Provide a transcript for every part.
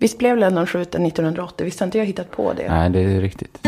Visst blev Lennon skjuten 1980? Visst har inte jag hittat på det? Nej, det är riktigt.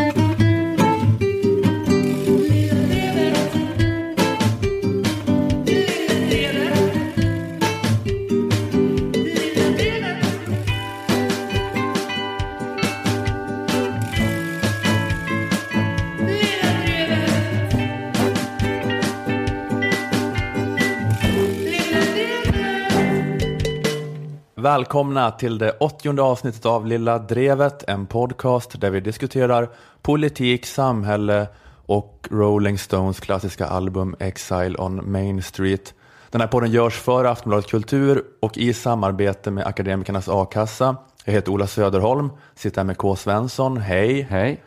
Välkomna till det åttionde avsnittet av Lilla Drevet, en podcast där vi diskuterar politik, samhälle och Rolling Stones klassiska album Exile on Main Street. Den här podden görs för Aftonbladet Kultur och i samarbete med Akademikernas A-kassa. Jag heter Ola Söderholm, sitter här med K. Svensson, hej. Hej.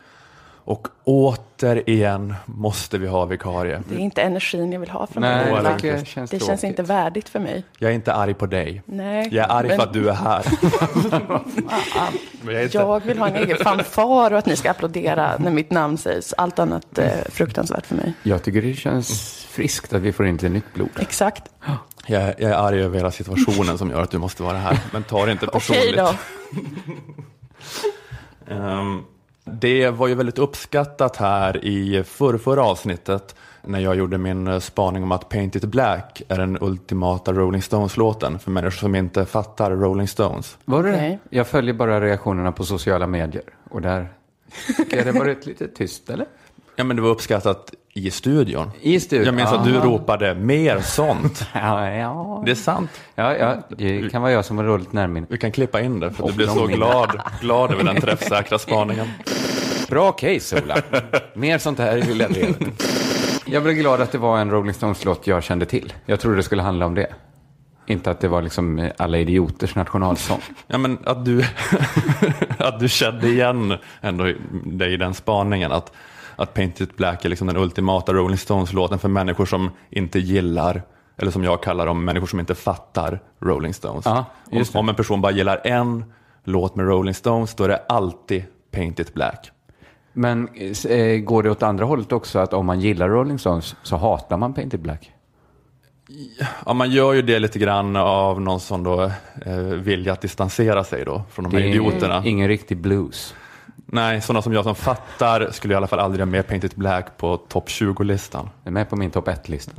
Och återigen måste vi ha vikarie. Det är inte energin jag vill ha från Nej, dig. det jag känns det känns inte värdigt för mig. Jag är inte arg på dig. Nej. Jag är arg men för att du är här. Jag är inte- Jag vill ha en egen fanfar och att ni ska applådera när mitt namn sägs. Allt annat är fruktansvärt för mig. Jag tycker det känns friskt att vi får in lite nytt blod. Exakt. Jag, är- jag är arg över hela situationen som gör att du måste vara här. Men ta det inte personligt. Okej då. Ehm, det var ju väldigt uppskattat här i förra, förra avsnittet när jag gjorde min spaning om att Paint It Black är den ultimata Rolling Stones-låten för människor som inte fattar Rolling Stones. Var det det? Jag följer bara reaktionerna på sociala medier. Och där jag det varit lite tyst, eller? Ja, men det var uppskattat i studion. I studion? Jag minns att du Ah. ropade mer sånt. Ja, ja. Det är sant. Ja, ja, det kan vara jag som var dåligt närmin. Vi kan klippa in det, för du blev så glad, glad över den träffsäkra spaningen. Bra case, Ola. Mer sånt här i Lilla Drevet. Jag blev glad att det var en Rolling Stones-låt jag kände till. Jag trodde det skulle handla om det. Inte att det var liksom alla idioters nationalsång. Ja, men att du, att du kände igen ändå dig i den spaningen. Att, att Paint It Black är liksom den ultimata Rolling Stones-låten för människor som inte gillar, eller som jag kallar dem, människor som inte fattar Rolling Stones. Ja, om, en person bara gillar en låt med Rolling Stones, då är det alltid Paint It Black. Men eh, går det åt andra hållet också, att om man gillar Rolling Stones så hatar man Painted Black? Ja, man gör ju det lite grann av någon sån då, eh, vilja att distansera sig då från de här Det är idioterna. ingen riktig blues. Nej, sådana som jag som fattar skulle i alla fall aldrig ha med Paint It Black på topp 20-listan. Det är med på min topp 1-lista.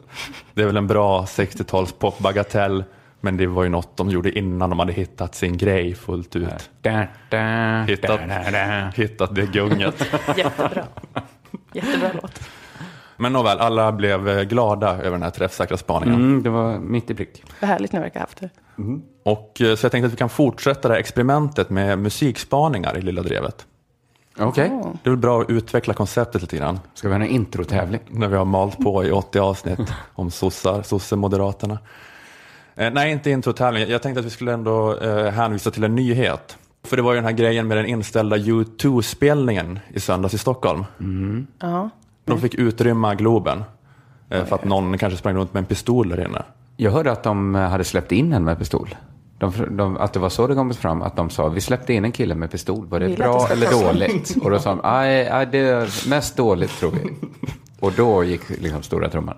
Det är väl en bra 60-tals popbagatell, men det var ju något de gjorde innan de hade hittat sin grej fullt ut. Da, da, Hittat, da, da, da. hittat det gunget. Jättebra. Jättebra låt. Men nåväl, alla blev eh, glada över den här träffsäkra spaningen. Mm, det var mitt i prick. Vad härligt ni verkar ha haft det. Och, eh, så jag tänkte att vi kan fortsätta det här experimentet med musikspaningar i Lilla Drevet. Okej, Åh. Det är väl bra att utveckla konceptet lite grann. ska vi ha en introtävling? När vi har malt på i 80 avsnitt om sossar, sossemoderaterna. Eh, nej, inte introtävling. Jag tänkte att vi skulle ändå eh, hänvisa till en nyhet. För det var ju den här grejen med den inställda U2-spelningen i söndags i Stockholm. Ja. De fick utrymma Globen. Eh, för att någon kanske sprang runt med en pistol där inne. Jag hörde att de eh, hade släppt in en med pistol. De, de, att det var så det kom fram, att de sa vi släppte in en kille med pistol. Var det Vill det bra ska eller dåligt? Och då sa de, nej, det är mest dåligt tror vi. Och då gick liksom stora trumman.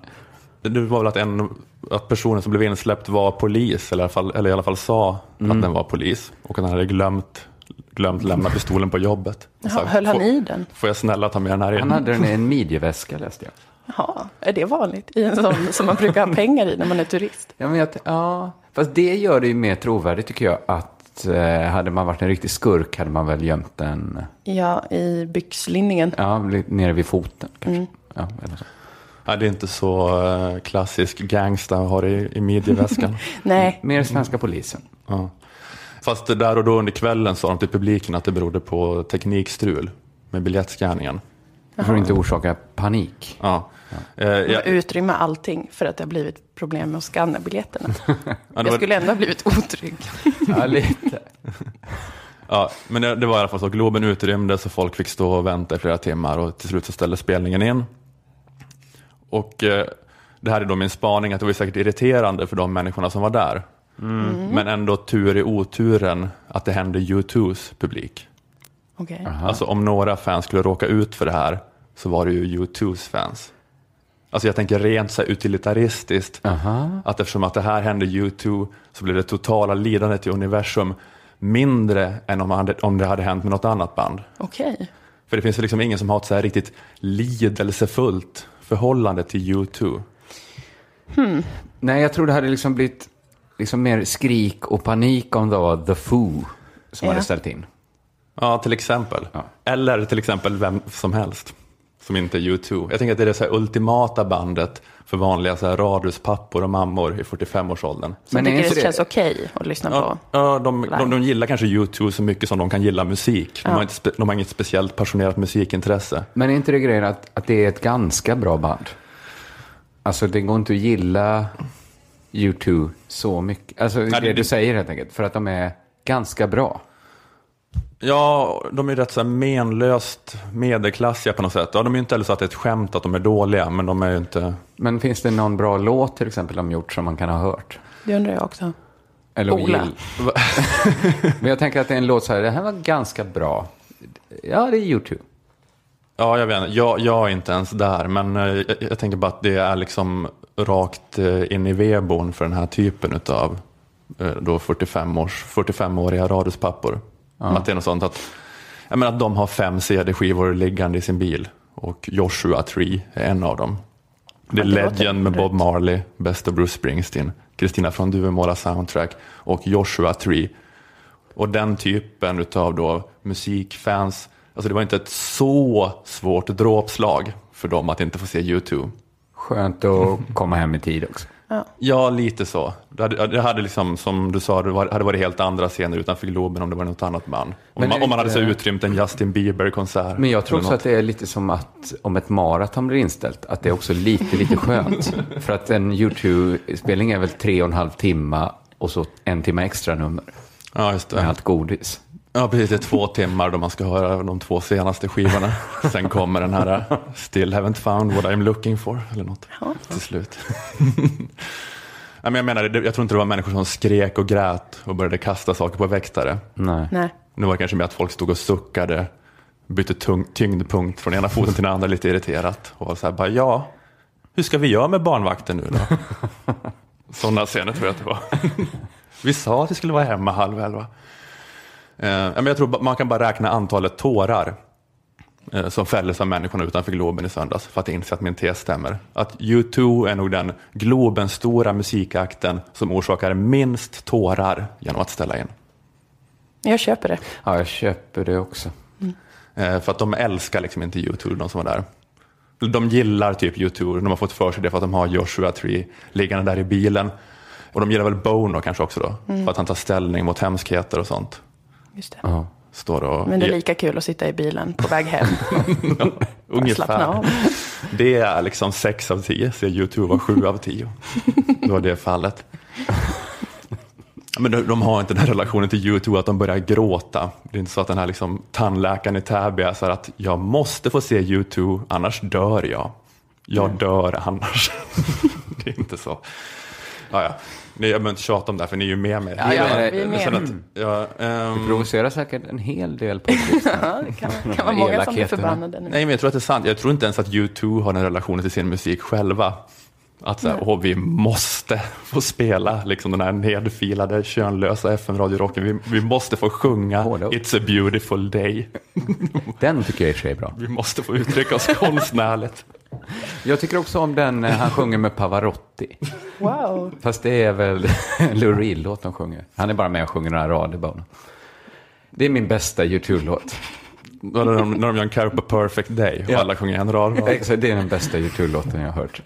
Det var väl att, en, att personen som blev insläppt var polis, eller i alla fall, eller i alla fall sa att den var polis. Och att han hade glömt, glömt lämna pistolen på jobbet. Sagt, höll han "Får- i den? Får jag snälla ta med den här in? Han hade den i en midjeväska läste jag. Jaha, är det vanligt? I en sån som man brukar ha pengar i när man är turist? Ja, men jag, ja, fast det gör det ju mer trovärdigt tycker jag. Att eh, hade man varit en riktig skurk hade man väl gömt den Ja, i byxlinningen. ja, lite nere vid foten kanske. Ja, eller så. Ja, det är inte så eh, klassisk gangsta att ha det i, i midjeväskan. Nej, Mer svenska polisen. ja. Fast där och då under kvällen sa de till publiken att det berodde på teknikstrul med biljettscanningen. För att inte orsaka panik. Ja. Eh, man jag, utrymma allting för att det har blivit problem med att scanna biljetterna. ja, det Jag var, skulle ändå ha blivit otrygg. Ja, lite. ja, men det, det var i alla fall så. Globen utrymdes och folk fick stå och vänta i flera timmar och till slut så ställde spelningen in. Och eh, det här är då min spaning att det var säkert irriterande för de människorna som var där. Men ändå tur i oturen att det hände U2s publik. Okej. Alltså om några fans skulle råka ut för det här så var det ju U2s fans. Alltså jag tänker rent så här utilitaristiskt. Aha. Att eftersom att det här hände U2 så blev det totala lidandet i universum mindre än om, hade, om det hade hänt med något annat band. Okej. För det finns väl liksom ingen som har ett så här riktigt lidelsefullt förhållande till U2. Nej, jag tror det hade liksom blivit liksom mer skrik och panik om det var The Foo som Ja. hade ställt in. Ja, till exempel. Ja. Eller till exempel vem som helst som inte är U2. Jag tänker att det är det så här ultimata bandet för vanliga så här radhuspappor och mammor i 45-årsåldern. Så Men tycker det det- känns okej att lyssna Ja, på? ja de, de, de gillar kanske U2 så mycket som de kan gilla musik. De, Ja. har, inte, de har inget speciellt passionerat musikintresse. Men är inte det grejen att, att det är ett ganska bra band? Alltså det går inte att gilla U2 så mycket. Alltså det, det- du säger helt enkelt. För att de är ganska bra. Ja, de är rätt så här menlöst medelklassiga på något sätt. Ja, de är ju inte heller så att det är ett skämt att de är dåliga, men de är ju inte... Men finns det någon bra låt till exempel de gjort som man kan ha hört? Det undrar jag också. Eller Ola. Men jag tänker att det är en låt så här, det här var ganska bra. Ja, det är U2. Ja, jag vet inte. Jag, jag är inte ens där, men eh, jag, jag tänker bara att det är liksom rakt eh, in i vedboden för den här typen av då 45-års, 45-åriga radhuspappor. Att det är något sånt att, jag menar att de har fem CD-skivor liggande i sin bil och Joshua Tree är en av dem. Det är Ja, det Legend med Bob. Marley, Best of Bruce Springsteen, Kristina från Duvemåla Soundtrack och Joshua Tree. Och den typen av då musikfans, alltså det var inte ett så svårt dråpslag för dem att inte få se YouTube. Skönt att komma hem i tid också. Ja, lite så. Det hade, det hade liksom, som du sa, det var, hade varit helt andra scener utanför Globen om det var något annat band. Om, man, om man hade så utrymt en Justin Bieber-konsert. Men jag tror också något. att det är lite som att om ett maraton blir inställt, att det är också lite, lite skönt. För att en YouTube-spelning är väl tre och en halv timme och så en timme extra nummer Ja, just med det. allt godis. Ja, precis. Det är två timmar då man ska höra de två senaste skivorna. Sen kommer den här uh, Still haven't found what I'm looking for, eller något, till slut. Ja, men jag menar, jag tror inte det var människor som skrek och grät och började kasta saker på väktare. Nej. Nej. Nu var det kanske mer att folk stod och suckade, bytte tung, tyngdpunkt från ena foten till den andra lite irriterat. Och var så här, bara, ja, hur ska vi göra med barnvakten nu då? Sådana scener tror jag att det var. vi sa att vi skulle vara hemma halv elva. Eh, men jag tror man kan bara räkna antalet tårar eh, som fälldes av människorna utanför Globen i söndags för att inse att min tes stämmer. Att U2 är nog den Globens stora musikakten som orsakar minst tårar genom att ställa in. Jag köper det. Ja, jag köper det också. Eh, för att de älskar liksom inte U2, de som var där. De gillar typ U2, de har fått för sig det för att de har Joshua Tree liggande där i bilen. Och de gillar väl Bono kanske också då, för att han tar ställning mot hemskheter och sånt. Just det. Ja. Står och, Men det är lika kul att sitta i bilen på väg hem. slappna av. Ungefär. Det är liksom sex av tio, så U2 var sju av tio. Det var det fallet. Men de, de har inte den här relationen till U2 att de börjar gråta. Det är inte så att den här liksom tandläkaren i Täby är så här att jag måste få se U2 annars dör jag. Jag dör annars. det är inte så. Ja, ja. Nej, Jag behöver inte tjata om det här för ni är ju med mig. Ja, ja, vi är med. att, ja, ehm, Provocerar säkert en hel del på. Ja, det kan, kan vara många som blir förbannade nu. Nej, men jag tror att det är sant. Jag tror inte ens att U2 har en relation till sin musik själva. Att så här, åh, vi måste få spela liksom den här nedfilade, könlösa FM-radiorocken. Vi, vi måste få sjunga Hårda ord. It's a beautiful day. Den tycker jag i och för sig är bra. Vi måste få uttrycka oss konstnärligt. Jag tycker också om den eh, han sjunger med Pavarotti. Wow. Fast det är väl Lou Reed-låt de sjunger. Han är bara med och sjunger några rader bara. Det är min bästa YouTube-låt. När de, när de gör en Carpe Perfect Day och Ja. alla sjunger en rad. det är den bästa YouTube-låten jag har hört.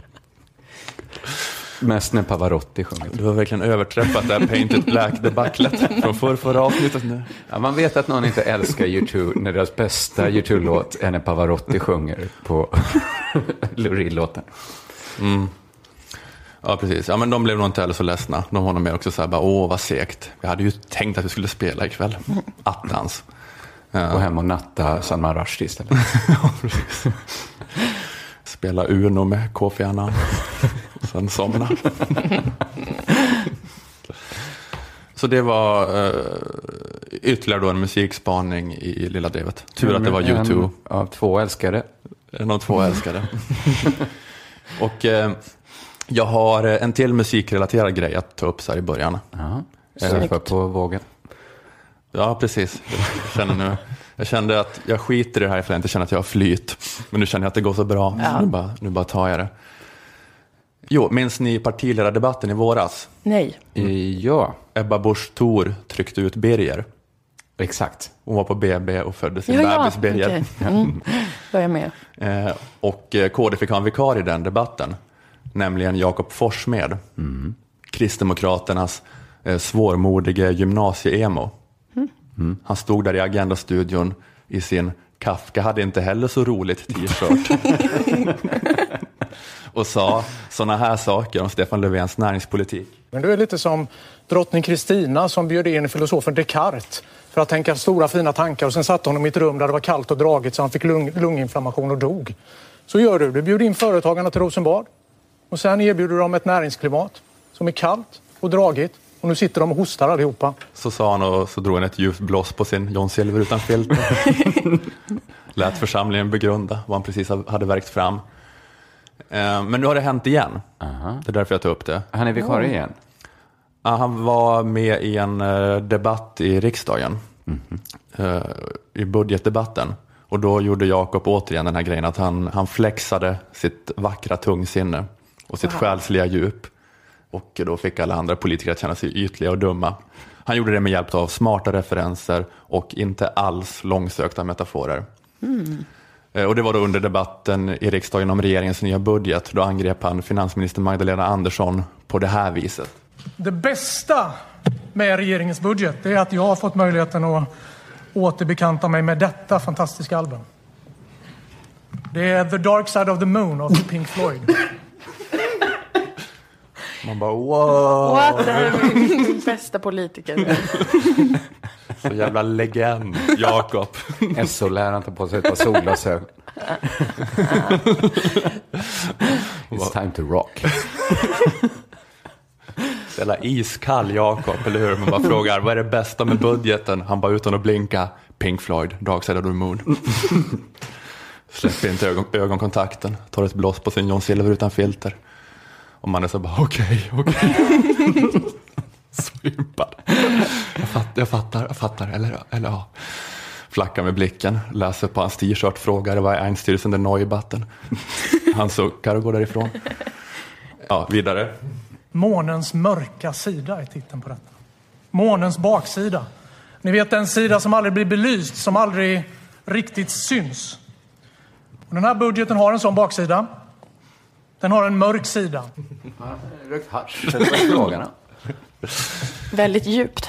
Mest när Pavarotti sjunger. Du har verkligen överträffat det här Painted Black-debaclet från förra, förra avsnittet nu. Ja, man vet att någon inte älskar YouTube när deras bästa YouTube-låt är när Pavarotti sjunger på Lou Reed-låten. Ja, precis. Ja, men de blev nog inte heller så ledsna. De var nog mer också så här, bara, åh vad segt. Vi hade ju tänkt att vi skulle spela ikväll. Attans. Gå hem och natta Salman Rushdie istället. Spela Uno med Kofi Annan. Sen somna. Så det var eh, ytterligare då en musikspaning i Lilla Drevet. Tur att det var U2. En av två älskare. En av två älskade. Och eh, jag har eh, en till musikrelaterad grej att ta upp så här i början. Ja, surfa på vågen. Ja, precis. Jag, känner nu, jag kände att jag skiter i det här för jag inte känner att jag har flyt. Men nu känner jag att det går så bra, Ja. så nu bara, nu bara tar jag det. Jo, minns ni partiledardebatten i våras? Nej. Ja, Ebba Busch Thor tryckte ut Birger. exakt. Hon var på BB och födde sin Ja, bebis Birger. okej. Mm. Då är jag med. Eh, och eh, KD fick ha en vikarie i den debatten, nämligen Jakob Forssmed. Kristdemokraternas eh, svårmodige gymnasie-emo. Mm. Han stod där i Agenda-studion i sin Kafka hade inte heller så roligt t-shirt. och sa sådana här saker om Stefan Löfvens näringspolitik. Men du är lite som drottning Kristina som bjöd in filosofen Descartes för att tänka stora fina tankar och sen satte honom i ett rum där det var kallt och dragigt så han fick lung lunginflammation och dog. Så gör du. Du bjuder in företagarna till Rosenbad och sen erbjuder du dem ett näringsklimat som är kallt och dragigt och nu sitter de och hostar allihopa. Så sa han och så drog han ett djupt blås på sin John Silver utan filter. Lät församlingen begrunda vad han precis hade verkt fram. Eh, Men nu har det hänt igen. Det är därför jag tar upp det. Han är vikarie igen. Ja, Han var med i en eh, debatt i riksdagen, eh, i budgetdebatten. Och då gjorde Jakob återigen den här grejen att han, han flexade sitt vackra tungsinne och sitt själsliga djup. Och då fick alla andra politiker att känna sig ytliga och dumma. Han gjorde det med hjälp av smarta referenser och inte alls långsökta metaforer. Eh, Eh, och det var då under debatten i riksdagen om regeringens nya budget. Då angrep han finansminister Magdalena Andersson på det här viset. Det bästa med regeringens budget det är att jag har fått möjligheten att återbekanta mig med detta fantastiska album. Det är The Dark Side of the Moon av Pink Floyd. Man bara wow, What? Det här är min bästa politiker. så jävla legend, Jakob. SO-läraren tar på sig ett par solglasögon. It's time to rock. Jävla iskall Jakob, eller hur? Man bara frågar, vad är det bästa med budgeten? Han bara utan att blinka, Pink Floyd, Dark Side of the Moon. Släpper inte ögon, ögonkontakten, tar ett blås på sin John Silver utan filter. Och man är så bara, okej, okej. så ympad. Jag, fatt, jag fattar, jag fattar, eller, eller ja. Flackar med blicken, läser på hans t-shirt, frågar vad är Einstürzen der Neubatten? Han suckar och går därifrån. Ja, vidare. Månens mörka sida är titeln på detta. Månens baksida. Ni vet den sida som aldrig blir belyst, som aldrig riktigt syns. Och den här budgeten har en sån baksida. Den har en mörk sida. Rökt hasch. Väldigt djupt.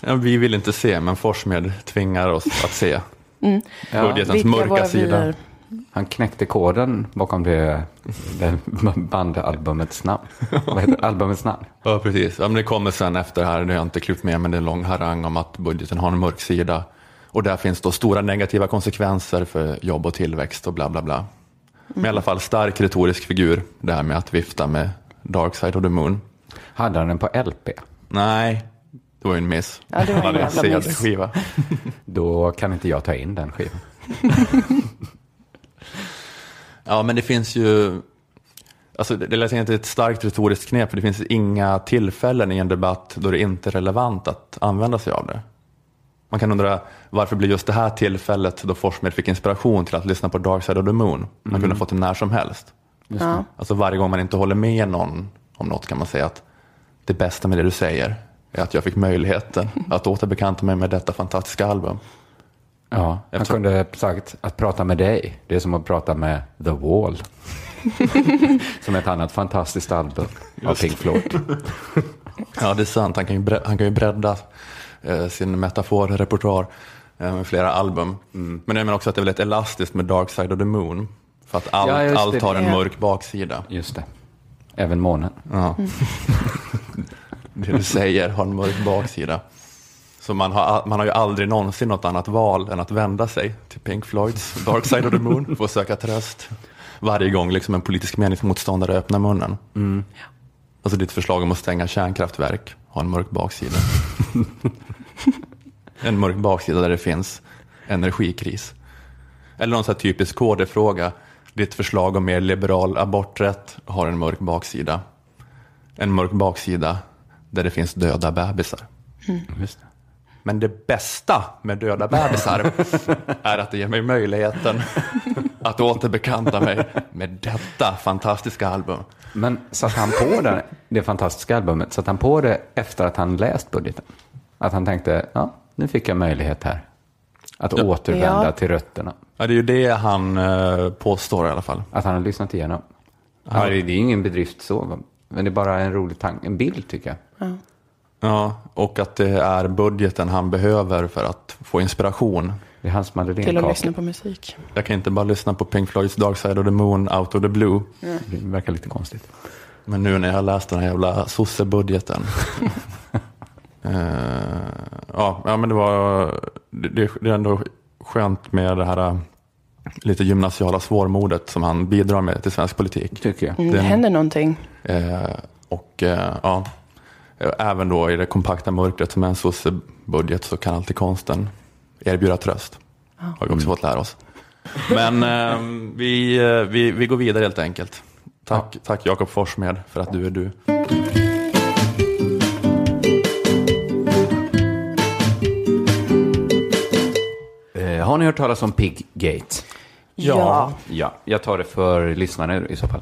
Ja, vi vill inte se, men Forssmed tvingar oss att se Ja, budgetens mörka sida. han knäckte koden bakom det, det bandalbumets namn. Vad heter albumets namn? Ja, precis. Ja, men det kommer sen efter här, det har jag inte klippt med, men det är en lång harang om att budgeten har en mörk sida. Och där finns då stora negativa konsekvenser för jobb och tillväxt och bla bla bla. Men i alla fall stark retorisk figur, det här med att vifta med Dark Side of the Moon. Hade han den på LP? Nej, det var ju en miss. Ja, det var en jävla miss. CD-skiva. Då kan inte jag ta in den skivan. Ja, men det finns ju... Alltså, det lät inte ett starkt retoriskt knep, för det finns inga tillfällen i en debatt då det inte är relevant att använda sig av det. Man kan undra varför blir just det här tillfället då Forssmed fick inspiration till att lyssna på Dark Side of the Moon? Man kunde ha fått det när som helst. Ja. Alltså varje gång man inte håller med någon om något kan man säga att det bästa med det du säger är att jag fick möjligheten att återbekanta mig med detta fantastiska album. Ja, han kunde sagt att prata med dig, det är som att prata med The Wall. som ett annat fantastiskt album av Pink Floyd. Ja, det är sant. Han kan ju, bre- han kan ju bredda sin metaforrepertoar eh, med flera album. Men jag menar också att det är väldigt elastiskt med Dark Side of the Moon. För att allt, Ja, allt har en mörk baksida. Just det. Även månen. Ja. det du säger har en mörk baksida. Så man har, man har ju aldrig någonsin något annat val än att vända sig till Pink Floyds Dark Side of the Moon för att söka tröst. Varje gång liksom en politisk meningsmotståndare öppnar munnen. Alltså ditt förslag om att stänga kärnkraftverk har en mörk baksida. en mörk baksida där det finns energikris. Eller någon sån här typisk KD-fråga. Ditt förslag om mer liberal aborträtt har en mörk baksida. En mörk baksida där det finns döda bebisar. Det. Men det bästa med döda bebisar är att det ger mig möjligheten att återbekanta mig med detta fantastiska album. Men satt han på det, det fantastiska albumet, satt han på det efter att han läst budgeten? Att han tänkte, ja, nu fick jag möjlighet här. Att återvända Ja. till rötterna. Ja, det är ju det han eh, påstår i alla fall. Att han har lyssnat igenom. Ja, det, det är ingen bedrift så, men det är bara en rolig tanke, en bild tycker jag. Ja, och att det är budgeten han behöver för att få inspiration. Det är hans Till att lyssna på musik. Jag kan inte bara lyssna på Pink Floyds Dark Side of the Moon, Out of the Blue. Det verkar lite konstigt. Men nu när jag har läst den här jävla sossebudgeten. eh, ja, ja, men det var det, det är ändå skönt med det här eh, lite gymnasiala svårmodet som han bidrar med till svensk politik. Tycker jag. Mm, det händer någonting. Eh, och eh, ja, även då i det kompakta mörkret som är en sossebudget så kan alltid konsten erbjuda tröst. Har vi också fått lära oss. Men eh, vi, eh, vi, vi går vidare helt enkelt. Tack, tack Jakob Forssmed för att du är du. Eh, har ni hört talas om Piggate? Ja. Ja, jag tar det för lyssnarna i så fall.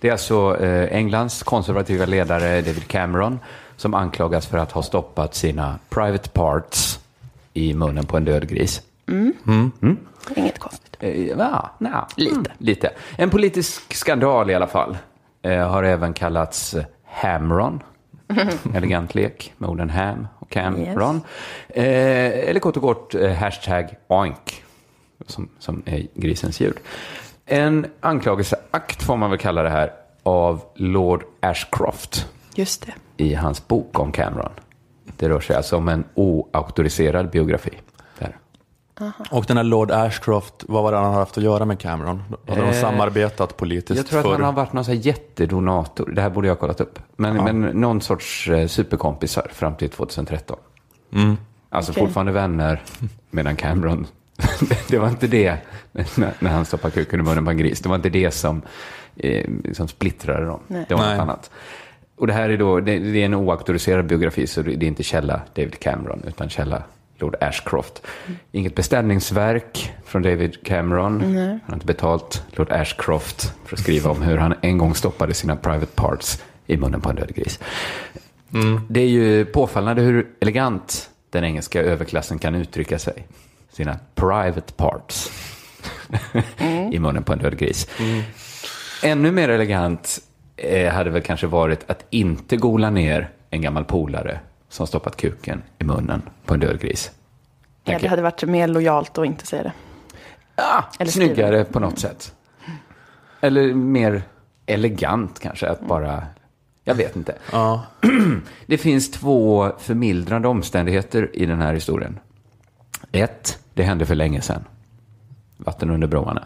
Det är alltså eh, Englands konservativa ledare David Cameron som anklagas för att ha stoppat sina private parts i munnen på en död gris. Inget konstigt. Eh, ja, nja, Lite. mm, lite. En politisk skandal i alla fall. Eh, har även kallats eh, Hamron. Elegant lek med orden ham och Cameron. Eh, eller kort och kort eh, hashtag oink. Som, som är grisens ljud. En anklagelseakt får man väl kalla det här av Lord Ashcroft Just det. i hans bok om Cameron. Det rör sig alltså om en oauktoriserad biografi. Där. Och den här Lord Ashcroft, vad var det han har haft att göra med Cameron? Har de Eh, samarbetat politiskt Jag tror att förr? han har varit någon jättedonator. Det här borde jag ha kollat upp. Men, men någon sorts eh, superkompisar fram till 2013. Alltså Okej. fortfarande vänner, medan Cameron... det var inte det, när, när han stoppade kuken i munnen på en gris. Det var inte det som, eh, som splittrade dem. Nej. Det var Nej. något annat. Och det här är då, det, det är en oauktoriserad biografi, så det är inte källa David Cameron, utan källa Lord Ashcroft. Inget beställningsverk från David Cameron. Han har inte betalt Lord Ashcroft för att skriva om hur han en gång stoppade sina private parts i munnen på en död gris. Det är ju påfallande hur elegant den engelska överklassen kan uttrycka sig. Sina private parts i munnen på en död gris. Ännu mer elegant eh, hade väl kanske varit att inte gola ner en gammal polare som stoppat kuken i munnen på en död gris. Ja, det hade varit mer lojalt att inte säga det. Ah, Eller snyggare på något sätt. Eller mer elegant kanske, att bara... Jag vet inte. Ja. Det finns två förmildrande omständigheter i den här historien. Ett, det hände för länge sedan. Vatten under broarna.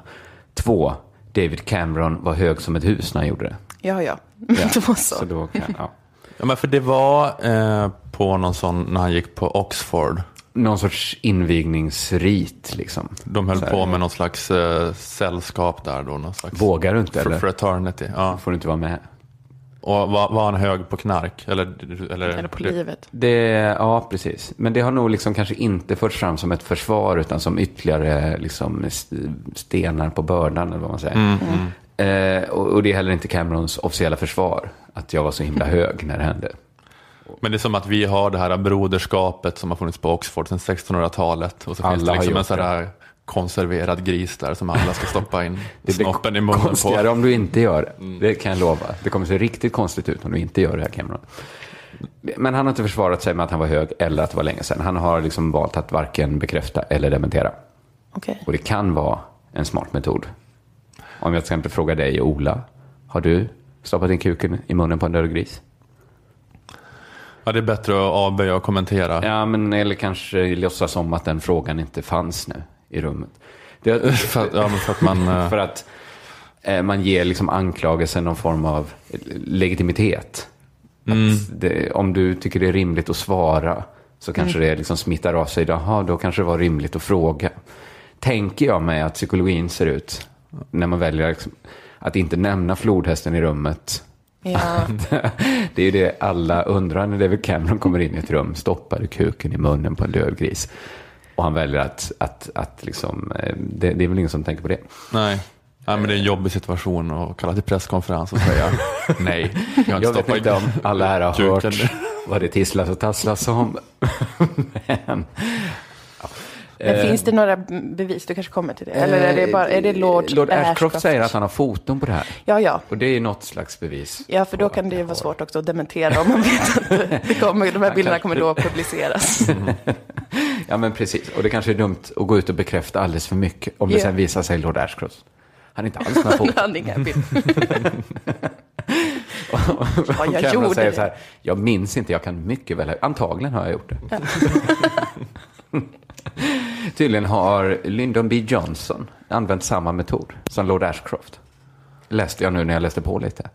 Två, David Cameron var hög som ett hus när han gjorde det. Ja, ja. Ja, det var så. så då kan, ja. ja, men för det var eh, på någon sån, när han gick på Oxford. Någon sorts invigningsrit liksom. De höll Så här, på med någon slags eh, sällskap där då. Någon slags Vågar du inte fr- eller? fraternity. Ja. Får du inte vara med? Och var, var han hög på knark? Eller, eller, Eller på livet. Det, ja, precis. Men det har nog liksom kanske inte förts fram som ett försvar utan som ytterligare liksom st- stenar på bördan eller vad man säger. Eh, och, och det är heller inte Camerons officiella försvar att jag var så himla hög när det hände. Men det är som att vi har det här broderskapet som har funnits på Oxford sedan 1600-talet. Och så Alla finns det liksom en sån här konserverad gris där som alla ska stoppa in Det blir snoppen i munnen konstigare på. om du inte gör det. Det kan jag lova. Det kommer se riktigt konstigt ut om du inte gör det här Cameron. Men han har inte försvarat sig med att han var hög eller att det var länge sedan. Han har liksom valt att varken bekräfta eller dementera. Okej. Och det kan vara en smart metod. Om jag till exempel frågar dig, Ola, har du stoppat in kuken i munnen på en död gris? Ja, det är bättre att avböja och kommentera. Ja, men eller kanske låtsas som att den frågan inte fanns nu i rummet. Det, För, att- ja, för att man... eh, för att eh, man ger liksom anklagelsen någon form av legitimitet. Att det, om du tycker det är rimligt att svara så kanske det liksom smittar av sig. Jaha, då kanske det var rimligt att fråga. Tänker jag mig att psykologin ser ut när man väljer liksom att inte nämna flodhästen i rummet Ja. Det är ju det alla undrar när David Cameron kommer in i ett rum, stoppar kuken i munnen på en död gris. Och han väljer att, att, att liksom, eh, det, det är väl ingen som tänker på det. Nej. Nej, men det är en jobbig situation att kalla till presskonferens och säga nej. Jag, har Jag vet inte om alla här har kuken. hört vad det tisslas och tasslas om. Men, Men Eh, finns det några bevis? Du kanske kommer till det? Eller är det, bara, är det Lord, Lord Ashcroft Ashcroft? säger att han har foton på det här. Ja, ja. Och det är något slags bevis. Ja, för då kan det ju vara svårt också att dementera om man vet att det kommer, de här bilderna kommer då att publiceras. Ja, men precis. Och det kanske är dumt att gå ut och bekräfta alldeles för mycket om det sen visar sig Lord Ashcroft. Han är inte alls några foton. Han inga bilder. Ja, jag gjorde säger det. så här, jag minns inte, jag kan mycket väl, antagligen har jag gjort det. Tydligen har Lyndon B Johnson använt samma metod som Lord Ashcroft. Läste jag nu när jag läste på lite.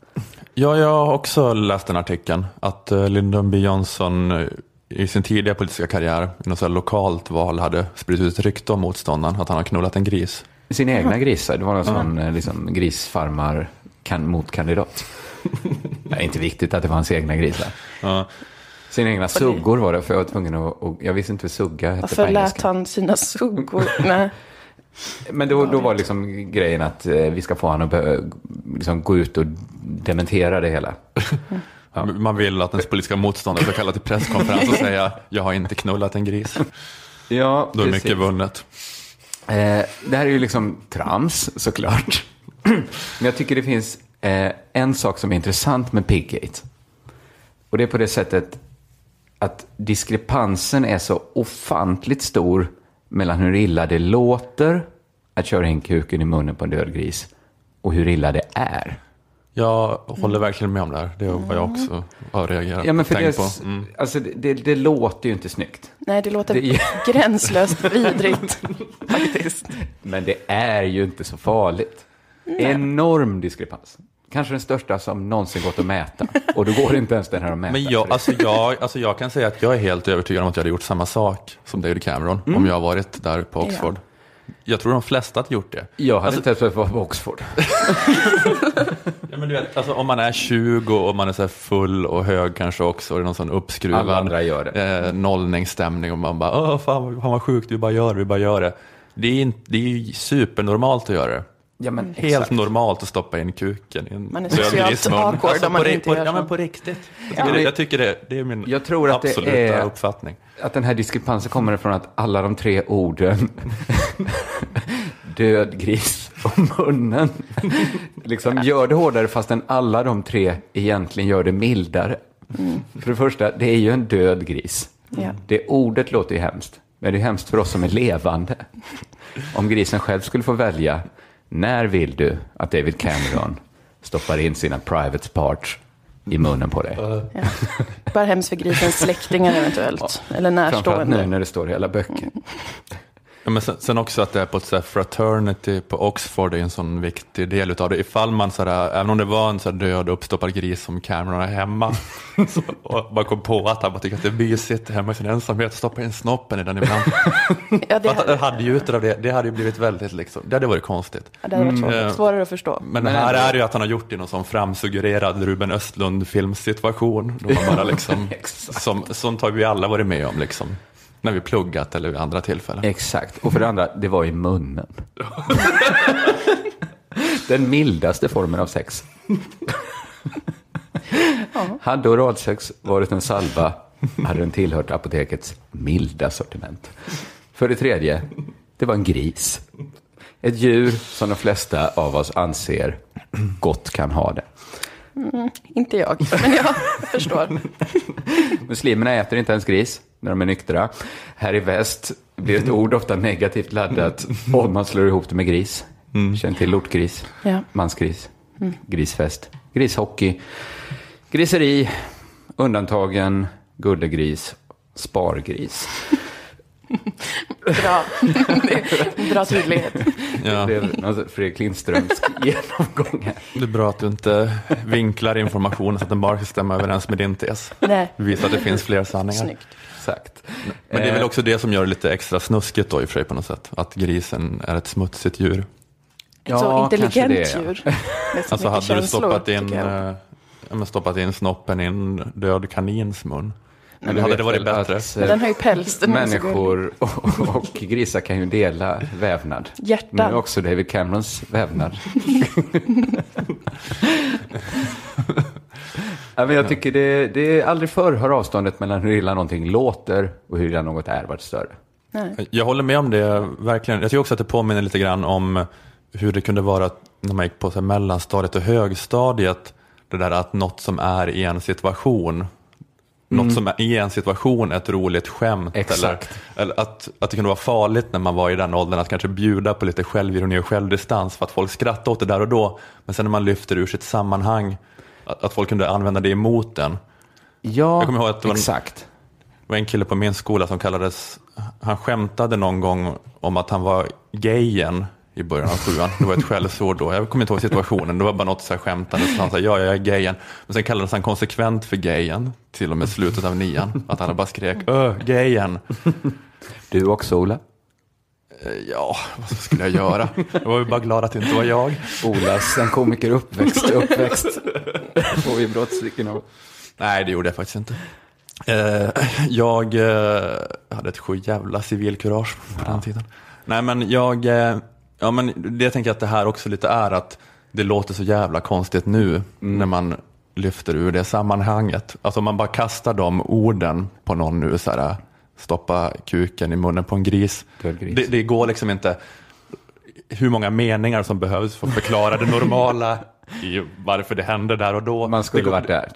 Ja, jag har också läst den artikeln. Att eh, Lyndon B Johnson eh, i sin tidiga politiska karriär i något lokalt val hade spridit ut rykte om motståndaren att han har knullat en gris. Sina egna grisar, det var någon sån eh, liksom, grisfarmar kan, motkandidat. Det är inte viktigt att det var hans egna grisar. Ja. Sina egna suggor var det, för jag var tvungen att, och jag visste inte vad sugga hette på Varför lät engelska. han sina suggor? Nej. Men då, då var liksom grejen att eh, vi ska få honom att liksom gå ut och dementera det hela. Ja. Man vill att ens politiska motståndare ska kalla till presskonferens och säga jag har inte knullat en gris. Ja, Då är mycket vunnet. Eh, det här är ju liksom trams såklart. Men jag tycker det finns eh, en sak som är intressant med Piggate. Och det är på det sättet att diskrepansen är så ofantligt stor mellan hur illa det låter att köra in kuken i munnen på en död gris och hur illa det är. Jag håller verkligen med om det här. Det är vad jag också har reagerat Ja, men för det, på. Mm. alltså, det, det, det låter ju inte snyggt. Nej, det låter Det är- gränslöst vidrigt faktiskt. Men det är ju inte så farligt. Enorm diskrepans. Kanske den största som någonsin gått att mäta. Och då går det inte ens den här att mäta. Men jag, alltså jag, alltså jag kan säga att jag är helt övertygad om att jag hade gjort samma sak som David Cameron om jag varit där på Oxford. Jag tror de flesta hade gjort det. Jag hade Alltså- inte ens velat vara på Oxford. Ja, men du vet, alltså, om man är 20 och man är så här full och hög kanske också och det är någon sån Alla uppskruvad andra gör det. eh, nollningsstämning och man bara Åh, fan, fan vad sjukt, vi bara gör det, vi bara gör det. Det är, inte, det är ju supernormalt att göra det. Ja, men Helt exakt. normalt att stoppa in kuken i en Man är socialt awkward om man på, inte på, gör ja, så. men på riktigt. Jag Ja. tycker, det, jag tycker det, det är min Jag tror att det absoluta är- uppfattning. Att den här diskrepansen kommer från att alla de tre orden död gris och munnen liksom gör det hårdare fastän alla de tre egentligen gör det mildare. För det första, det är ju en död gris. Ja. Det ordet låter ju hemskt, men det är hemskt för oss som är levande. Om grisen själv skulle få välja, när vill du att David Cameron stoppar in sina private parts i munnen på dig? Ja. Bara hemskt för grisens släktingar eventuellt. Eller Framförallt nu närstående. när det står i alla böcker. Ja, men sen, sen också att det är på ett så här fraternity på Oxford är en sån viktig del utav det. Ifall man, så här, även om det var en så här död uppstoppad gris som Cameron är hemma, så, och man kom på att han bara tycker att det är mysigt hemma i sin ensamhet, stoppa in snoppen i den ibland. Ja, det, Att, hade ju utav det, det hade ju blivit väldigt, liksom, det hade varit konstigt. ja, det hade varit. Mm. svårare att förstå. Men, Men här ändå- är det ju att han har gjort det i någon sån framsuggererad Ruben Östlund-filmsituation. Då man bara liksom, som, sånt har vi alla varit med om, liksom, när vi pluggat eller vid andra tillfällen. Exakt. Och för det andra, det var i munnen. Den mildaste formen av sex. Hade oralsex varit en salva hade den tillhört apotekets milda sortiment. För det tredje, det var en gris. Ett djur som de flesta av oss anser gott kan ha det. Inte jag, men jag förstår. Muslimerna äter inte ens gris när de är nyktra. Här i väst blir ett ord ofta negativt laddat om man slår ihop det med gris. Känn till lortgris, Ja. mansgris, grisfest, grishockey, griseri, undantagen, gullegris, spargris. Bra. Det Bra tydlighet. Ja. Det sorts Fredrik Lindströmsk genomgång här. Det är bra att du inte vinklar informationen så att den bara ska stämma överens med din tes. Nej, Visa att det finns fler sanningar. snyggt. Exakt. Men det är väl Eh, också det som gör det lite extra snuskigt då i och för sig på något sätt. Att grisen är ett smutsigt djur. Ett så Ja, intelligent det, ja. djur. Alltså hade du stoppat in ja, men stoppat in snoppen i en död kanins mun. Men hade det varit bättre? Att, Men den har ju päls. Den människor och, och grisar kan ju dela vävnad. Hjärtan. Men också David Camerons vävnad. ja, men jag tycker det, det är aldrig förr har avståndet mellan hur illa någonting låter och hur illa något är varit större. Nej. Jag håller med om det, verkligen. Jag tycker också att det påminner lite grann om hur det kunde vara när man gick på så här, mellanstadiet och högstadiet. Det där att något som är i en situation, något som är i en situation är ett roligt skämt. Exakt. Eller, eller att, att det kunde vara farligt när man var i den åldern att kanske bjuda på lite självironi och självdistans för att folk skrattade åt det där och då. Men sen när man lyfter ur sitt sammanhang, att, att folk kunde använda det emot en. Ja, Jag kommer ihåg att det var en- exakt. Det var en kille på min skola som kallades, han skämtade någon gång om att han var gayen i början av sjuan. Det var ett skällsord då. Jag kommer inte ihåg situationen. Det var bara något så här skämtande. Så han sa ja, jag är gayen. Men sen kallades han konsekvent för gayen till och med slutet av nian. Att han bara skrek öh, gayen. Du också, Ola? Eh, Ja, vad skulle jag göra? Jag var ju bara glad att det inte var jag. Olas, en komiker uppväxt, uppväxt. Får vi brottsliken av. Nej, det gjorde jag faktiskt inte. Eh, jag eh, hade ett sju jävla civilkurage på den tiden. Nej, men jag, ja men det jag tänker att det här också lite är att det låter så jävla konstigt nu när man lyfter ur det sammanhanget. Alltså om man bara kastar de orden på någon nu, så här, stoppa kuken i munnen på en gris. Gris. Det, det går liksom inte hur många meningar som behövs för att förklara det normala i varför det hände där och då. Man skulle det går, varit där.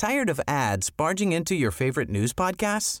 Tired of ads barging into your favorite news podcasts?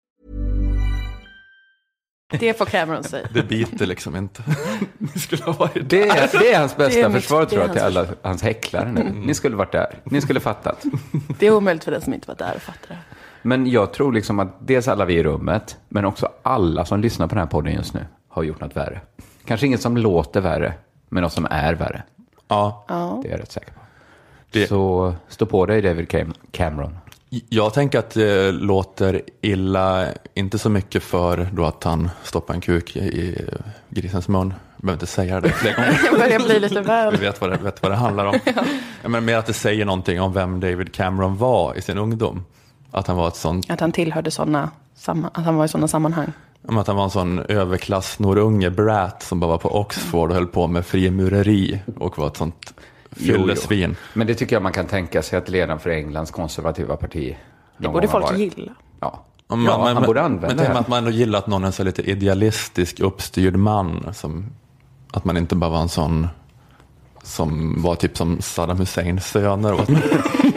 Det får Cameron säga. Det biter liksom inte. det skulle ha varit Det är, det är hans bästa är försvar tror jag till hans alla hans häcklare nu. Ni skulle varit där. Ni skulle fattat. Det är omöjligt för den som inte var där och fattar det. Men jag tror liksom att dels alla vi i rummet, men också alla som lyssnar på den här podden just nu har gjort något värre. Kanske inget som låter värre, men något som är värre. Ja, Det är jag rätt säker på. Det- Så stå på dig David Cam- Cameron. Jag tänker att det låter illa, inte så mycket för då att han stoppar en kuk i, grisens mun. Jag behöver inte säga det fler gånger. Det börjar bli lite Vi väl. vet vad det, vet vad det handlar om. ja. Men mer att det säger någonting om vem David Cameron var i sin ungdom. Att han var ett sånt, Att han tillhörde sådana, att han var i sådana sammanhang. att han var en sån överklass-snorunge brat som bara var på Oxford och höll på med frimureri och var ett sånt fyllesvin. Men det tycker jag man kan tänka sig att ledaren för Englands konservativa parti Det borde folk varit. gilla. Ja, Ja, ja men- han men- borde använda Men det här det. att man ändå gillar att någon är så lite idealistisk, uppstyrd man. Som, att man inte bara var en sån som var typ som Saddam Husseins söner.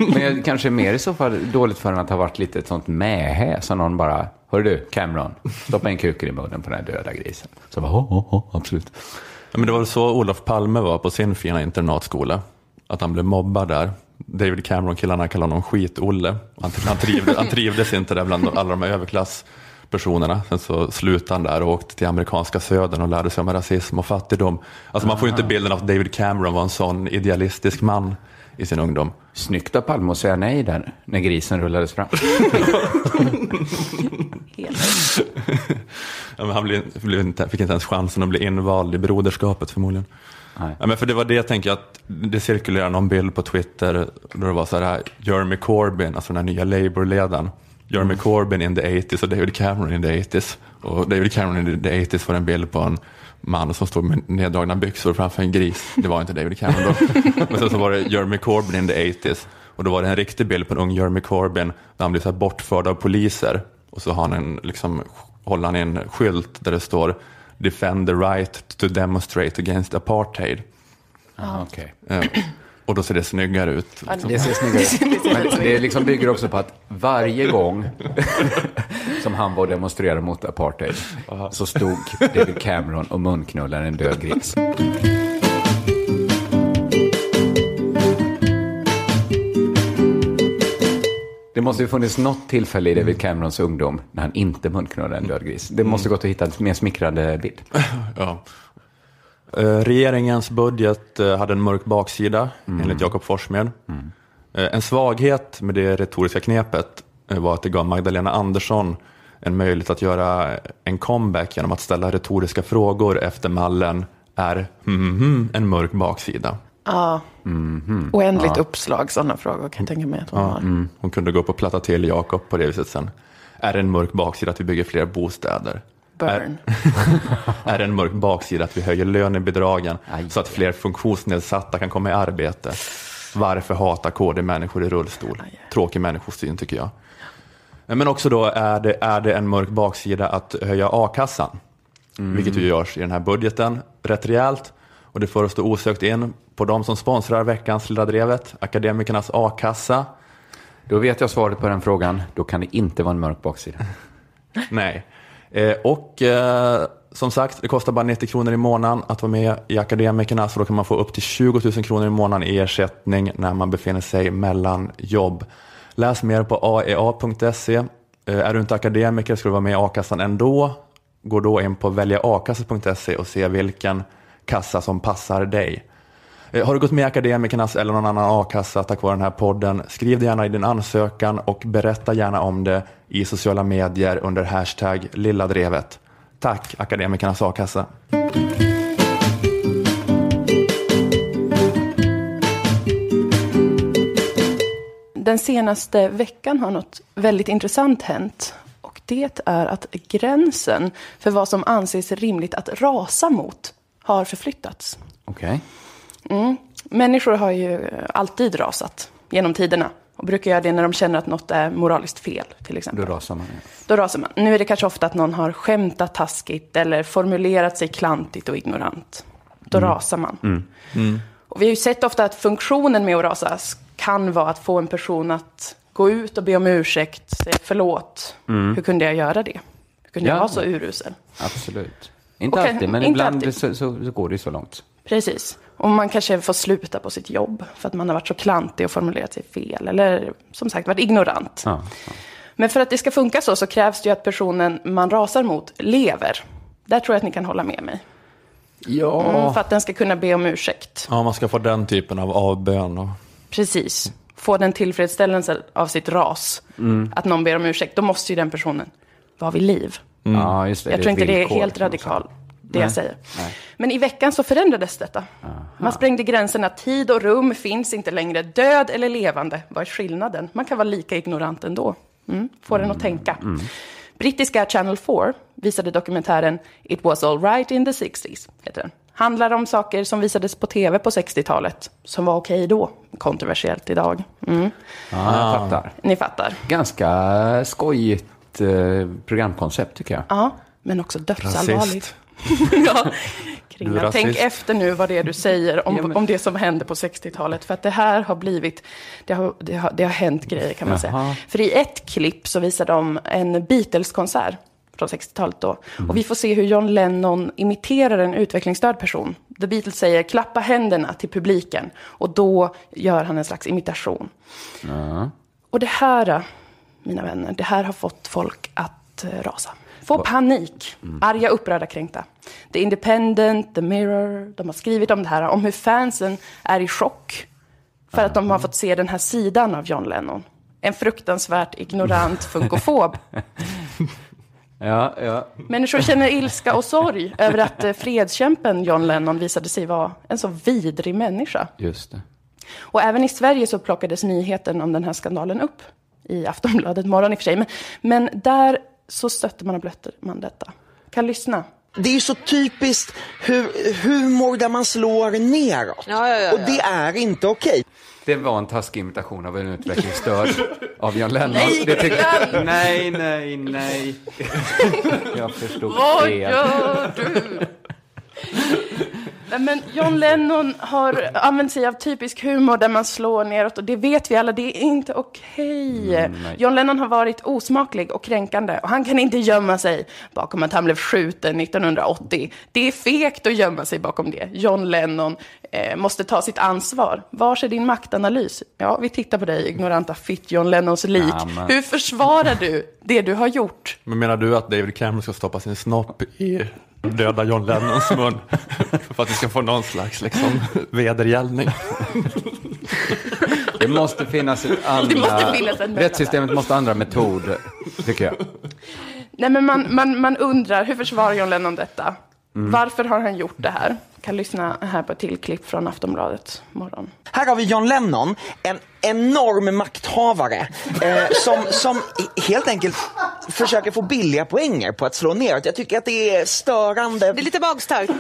Men kanske mer i så fall dåligt för honom att ha varit lite ett sånt mähä som någon bara, hör du Cameron, stoppa in kuken i munnen på den här döda grisen. Så bara, oh, oh, oh, absolut. Ja, men det var så Olof Palme var på sin fina internatskola. Att han blev mobbad där. David Cameron-killarna kallade honom skit-Olle. Han, han, trivdes, han trivdes inte där bland alla de här överklasspersonerna. Sen så slutade han där och åkte till amerikanska södern och lärde sig om rasism och fattigdom. Alltså man får ju inte bilden av att David Cameron var en sån idealistisk man i sin ungdom. Snyggt av Palme att säga nej där, när grisen rullades fram. Ja, men han blev, blev inte, fick inte ens chansen att bli invald i broderskapet förmodligen. Nej. Ja, men för det var det jag tänker att det cirkulerar någon bild på Twitter då det var så här Jeremy Corbyn, alltså den här nya Labour-ledaren. Jeremy Corbyn in the 80s och David Cameron in the 80s. Och David Cameron in the 80s var en bild på en man som stod med neddragna byxor framför en gris. Det var inte David Cameron då. Men sen så var det Jeremy Corbyn in the 80s. Och då var det en riktig bild på en ung Jeremy Corbyn där han blir så här bortförd av poliser. Och så har han en, liksom, håller han i en skylt där det står Defend the right to demonstrate against apartheid. Ah, okej. Och då ser det snyggare ut. Liksom. Det ser snyggare ut. Men det liksom bygger också på att varje gång som han var och demonstrerade mot apartheid så stod David Cameron och munknullade en död gris. Det måste ju funnits något tillfälle i David Camerons ungdom när han inte munknullade en död gris. Det måste gått att hitta en mer smickrande bild. Ja. Eh, Regeringens budget eh, hade en mörk baksida, enligt Jakob Forssmed. Eh, En svaghet med det retoriska knepet var att det gav Magdalena Andersson en möjlighet att göra en comeback genom att ställa retoriska frågor efter mallen är hmm, hmm, en mörk baksida. Ja. Oändligt uppslag, sådana frågor kan jag tänka mig att hon har. Mm. Hon kunde gå upp och platta till Jakob på det viset sen. Är det en mörk baksida att vi bygger fler bostäder? Burn. är det en mörk baksida att vi höjer lönebidragen Aj, så att fler funktionsnedsatta kan komma i arbete? Varför hatar KD människor i rullstol? Tråkig människosyn tycker jag. Men också då är det, är det en mörk baksida att höja a-kassan, vilket ju görs i den här budgeten rätt rejält. Och det får oss då osökt in på de som sponsrar veckans Lilla Drevet, Akademikernas a-kassa. Då vet jag svaret på den frågan. Då kan det inte vara en mörk baksida. Nej. Eh, och eh, som sagt, det kostar bara 90 kronor i månaden att vara med i Akademikerna, så då kan man få upp till 20 000 kronor i månaden i ersättning när man befinner sig mellan jobb. Läs mer på aea.se. Eh, är du inte akademiker ska du vara med i a-kassan ändå. Gå då in på väljaakassa.se och se vilken kassa som passar dig. Eh, Har du gått med i Akademikernas eller någon annan a-kassa tack vare den här podden, skriv det gärna i din ansökan och berätta gärna om det i sociala medier under hashtag lilladrevet. Tack Akademikernas a-kassa. Den senaste veckan har något väldigt intressant hänt. Och det är att gränsen för vad som anses rimligt att rasa mot har förflyttats. Okej. Mm. Människor har ju alltid rasat genom tiderna. Och brukar göra det när de känner att något är moraliskt fel, till Då exempel. rasar man. Då rasar man. Nu är det kanske ofta att någon har skämtat taskigt eller formulerat sig klantigt och ignorant. Då rasar man. Och vi har ju sett ofta att funktionen med att rasa kan vara att få en person att gå ut och be om ursäkt, säga förlåt. Hur kunde jag göra det? Hur kunde jag Ja. vara så urusel? Absolut. Inte Okej, alltid, men inte ibland alltid. Så, så, så går det så långt. Precis. Och man kanske får sluta på sitt jobb för att man har varit så klantig och formulerat sig fel. Eller som sagt varit ignorant. Ja, ja. Men för att det ska funka så, så krävs det ju att personen man rasar mot lever. Där tror jag att ni kan hålla med mig. Mm, för att den ska kunna be om ursäkt. Ja, man ska få den typen av avbön. Och... Precis. Få den tillfredsställelsen av sitt ras. Att någon ber om ursäkt. Då måste ju den personen vara vid liv. ja, just det. Jag är tror inte det är helt sätt. radikalt, det Nej. jag säger. Nej. Men i veckan så förändrades detta. Man sprängde gränserna. Tid och rum finns inte längre. Död eller levande, vad är skillnaden? Man kan vara lika ignorant ändå. Mm. Får den att tänka. Brittiska Channel 4 visade dokumentären It was all right in the 60s. Heter den. Handlar om saker som visades på tv på 60-talet. Som var okej då. Kontroversiellt idag. Mm. Jag fattar. Ni fattar. Ganska skojigt eh, programkoncept tycker jag. Ja, men också dödsallvarligt. Ja, Kringlan, tänk efter nu vad det är du säger om, Ja, om det som hände på 60-talet. För att det här har blivit, det har, det har, det har hänt grejer kan man säga. Jaha. För i ett klipp så visar de en Beatles-konsert från 60-talet då. Mm. Och vi får se hur John Lennon imiterar en utvecklingsstörd person. The Beatles säger klappa händerna till publiken. Och då gör han en slags imitation. Ja. Och det här, mina vänner, det här har fått folk att eh, rasa. Få panik. Arga, upprörda, kränkta. The Independent, The Mirror, de har skrivit om det här, om hur fansen är i chock. För att de har fått se den här sidan av John Lennon. En fruktansvärt ignorant funkofob. Ja, ja. Människor känner ilska och sorg över att eh, fredskämpen John Lennon visade sig vara en så vidrig människa. Just det. Och även i Sverige så plockades nyheten om den här skandalen upp i Aftonbladet morgon i och för sig. Men, men där så stötte man och blötte man detta. Kan lyssna. Det är ju så typiskt hu humor där man slår neråt. Ja, ja, ja, Och det är inte okej. Det var en taskig imitation av en utvecklingsstörd av John Lennon. Nej, det tyckte... Nej, nej, nej. Jag förstod Vad fel. gör du? Men John Lennon har använt sig av typisk humor där man slår neråt och det vet vi alla, det är inte okej. Mm, nej. John Lennon har varit osmaklig och kränkande och han kan inte gömma sig bakom att han blev skjuten 1980. Det är fegt att gömma sig bakom det. John Lennon eh, måste ta sitt ansvar. Var är din maktanalys? Ja, vi tittar på dig, ignoranta fitt John Lennons lik. Ja, men- Hur försvarar du det du har gjort? Men menar du att David Cameron ska stoppa sin snopp i döda John Lennons mun för att vi ska få någon slags liksom, vedergällning? Det måste finnas ett andra... Det måste finnas en Rättssystemet måste ha andra metoder, tycker jag. Nej, men man, man, man undrar, hur försvarar John Lennon detta? Mm. Varför har han gjort det här? Kan lyssna här på ett till klipp från Aftonbladet morgon. Här har vi John Lennon, en enorm makthavare eh, som, som helt enkelt försöker få billiga poänger på att slå neråt. Jag tycker att det är störande. Det är lite magstarkt.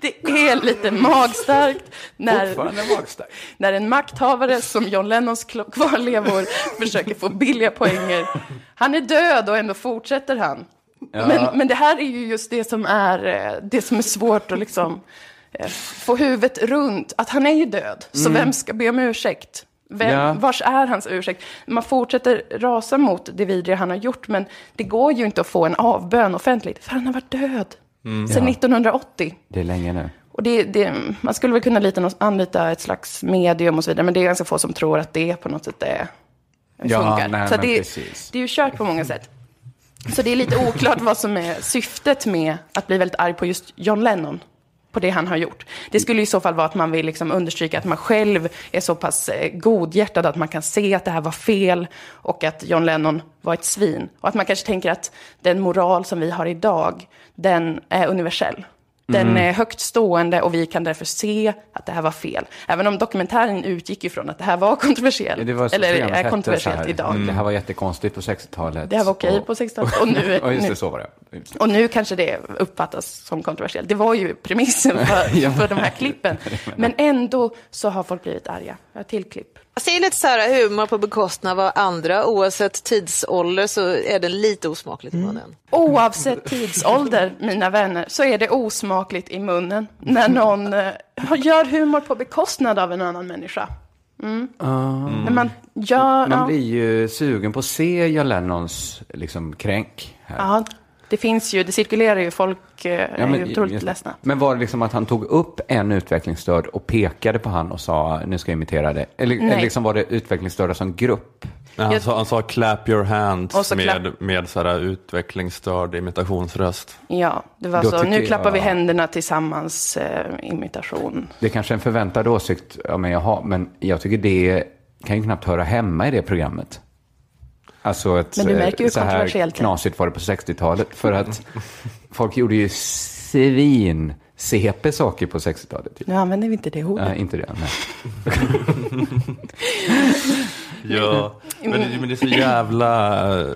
Det är lite magstarkt när, magstarkt. när en makthavare som John Lennons kvarlevor försöker få billiga poänger. Han är död och ändå fortsätter han. Men, men det här är ju just det som är, eh, det som är svårt att liksom eh, få huvudet runt. Att han är ju död, så vem ska be om ursäkt? Vem, Ja. Vars är hans ursäkt? Man fortsätter rasa mot det vidriga han har gjort, men det går ju inte att få en avbön offentligt, för han har varit död sedan 1980. Det är länge nu. Och det, det, man skulle väl kunna lita, anlita ett slags medium och så vidare, men det är ganska få som tror att det på något sätt är, Ja, funkar. nej, så det, precis. det är ju kört på många sätt. Så det är lite oklart vad som är syftet med att bli väldigt arg på just John Lennon, på det han har gjort. Det skulle i så fall vara att man vill liksom understryka att man själv är så pass eh, godhjärtad att man kan se att det här var fel och att John Lennon var ett svin. Och att man kanske tänker att den moral som vi har idag, den är universell. Den Mm. är högt stående och vi kan därför se att det här var fel. Även om dokumentären utgick ifrån att det här var kontroversiellt. Det var eller är kontroversiellt idag. Det här var jättekonstigt på 60-talet. Det här var okej Och- på 60-talet och nu, Ja, just det, så var det. Just det. och nu kanske det uppfattas som kontroversiellt. Det var ju premissen för, för de här klippen. Men ändå så har folk blivit arga. Jag har till klipp. Ser lite så här humor på bekostnad av andra. Oavsett tidsålder så är den lite osmakligt mm. den. Oavsett tidsålder, mina vänner, så är det osmakligt i munnen när någon eh, gör humor på bekostnad av en annan människa. Mm. När man gör... Man blir ju sugen på att se John Lennons liksom, kränk. Här. Ja, det finns ju, det cirkulerar ju, folk eh, Ja, är men- ju otroligt just- ledsna. Men var det liksom att han tog upp en utvecklingsstörd och pekade på han och sa nu ska jag imitera det? Eller, eller liksom var det utvecklingsstörda som grupp? Nej, han, Jag- sa, han sa clap your hands Och så med, klapp- med så här utvecklingsstörd imitationsröst. Ja, det var Då så. Nu jag- klappar vi händerna tillsammans, eh, imitation. Det är kanske är en förväntad åsikt av mig att ha, men jag tycker det kan ju knappt höra hemma i det programmet. Alltså ett, Men du märker ju så här knasigt var det på 60-talet. För att folk gjorde ju svin CP saker på 60-talet. ju. Nu använder vi inte det ordet. Nej, inte det. Nej. Ja, men, det- men det är så jävla eh,